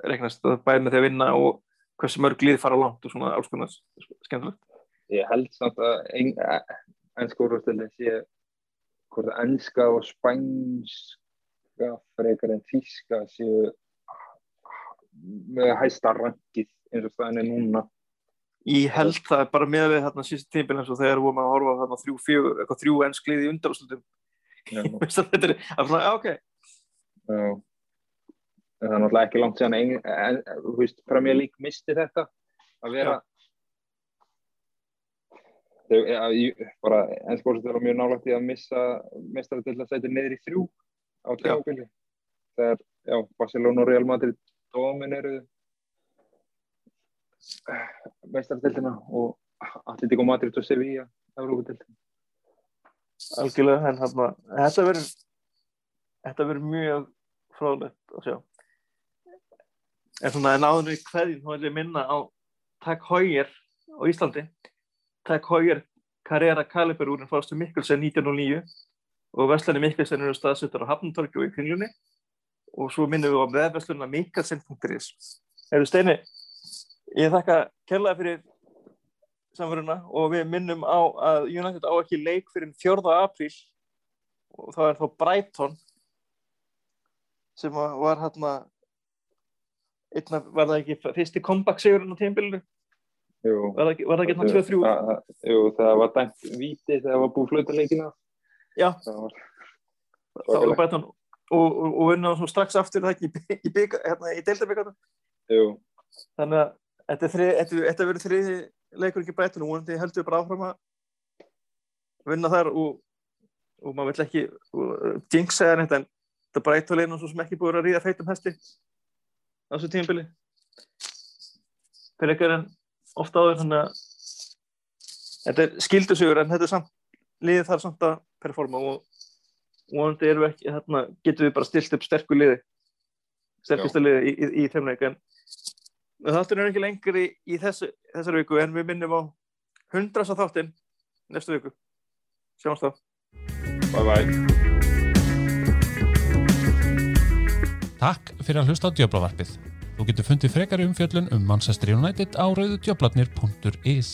reiknast að bæði með því að vinna og hversu mörg lið fara langt og svona alls konar skemmtilegt. Ég held samt að ennska úrvastöldin sé hvort að ennska og spænska frekar en þíska séu með hæsta rankið eins og staðin er núna Ég held það bara með við þarna síðust tímbil eins og þegar vorum að horfa á þarna þrjú, fjögur, eitthvað þrjú ennsk lið í undarúslutum. Já. þetta er, það er svona, já, ok, Já. En það er náttúrulega ekki langt síðan en, en, þú veist, Premier League misti þetta að vera þau, ég, bara ennskóðsett er mjög nálægt í að missa mistara til að setja niður í þrjú á tjábili þegar, já, Barcelona og Real Madrid domineru mestaratildina og Atletico Madrid og Sevilla Európa-tildina algjörlega, en þarna, þetta verður, þetta verður mjög frálægt að sjá. En svona, en áður við hverjum, þá er ég minna á Takk Hóger á Íslandi. Takk Hóger Carrera Caliber úr en fórstu Mikkelsen 1909 og Vestlani Mikkelsen eru staðsuttar á Hafntorki og í Kringlunni og svo minnum við á veðverslunna mikkelsen.is. Eru Steini, ég þakka kærlega fyrir samverðuna og við minnum á að United á ekki leik fyrir 4. apríl. Og það er þá Brighton sem að var hérna einna, var það ekki fyrsti comeback sigurinn á tímbilinu Jú. var það ekki, var það ekki hérna 2-3 Það- það- Jú, það var dæmt víti þegar það var búið flöta leikina já, það var þá var Brighton og, og, og vinna svo strax aftur það ekki í, í, bygga, hérna, í deildabyggarna Jú, þannig að þetta, þrið, þetta, þetta verður þriði leikur ekki Brighton og vonandi heldur við bara áfram að vinna þar og, og maður vill ekki og, jinx eða neitt en þetta er nú svo sem ekki búið að ríða feitum hesti á þessu tímabili. Fyrir ekkert en ofta áður þannig að þetta er skildusugur en þetta er samt liðið þarf samt að performa og vonandi ekki hérna, getum við bara stilt upp sterku liði. Sterkustu liði í, í, í þeim leik en þáttur er ekki lengur í, þessu, þessari viku en við minnum á hundras á þáttinn næstu viku sjáumst þá bye bye Takk fyrir að hlusta á Djöblavarpið. Þú getur fundið frekari umfjöllun um Manchester United á rauðudjöblarnir.is.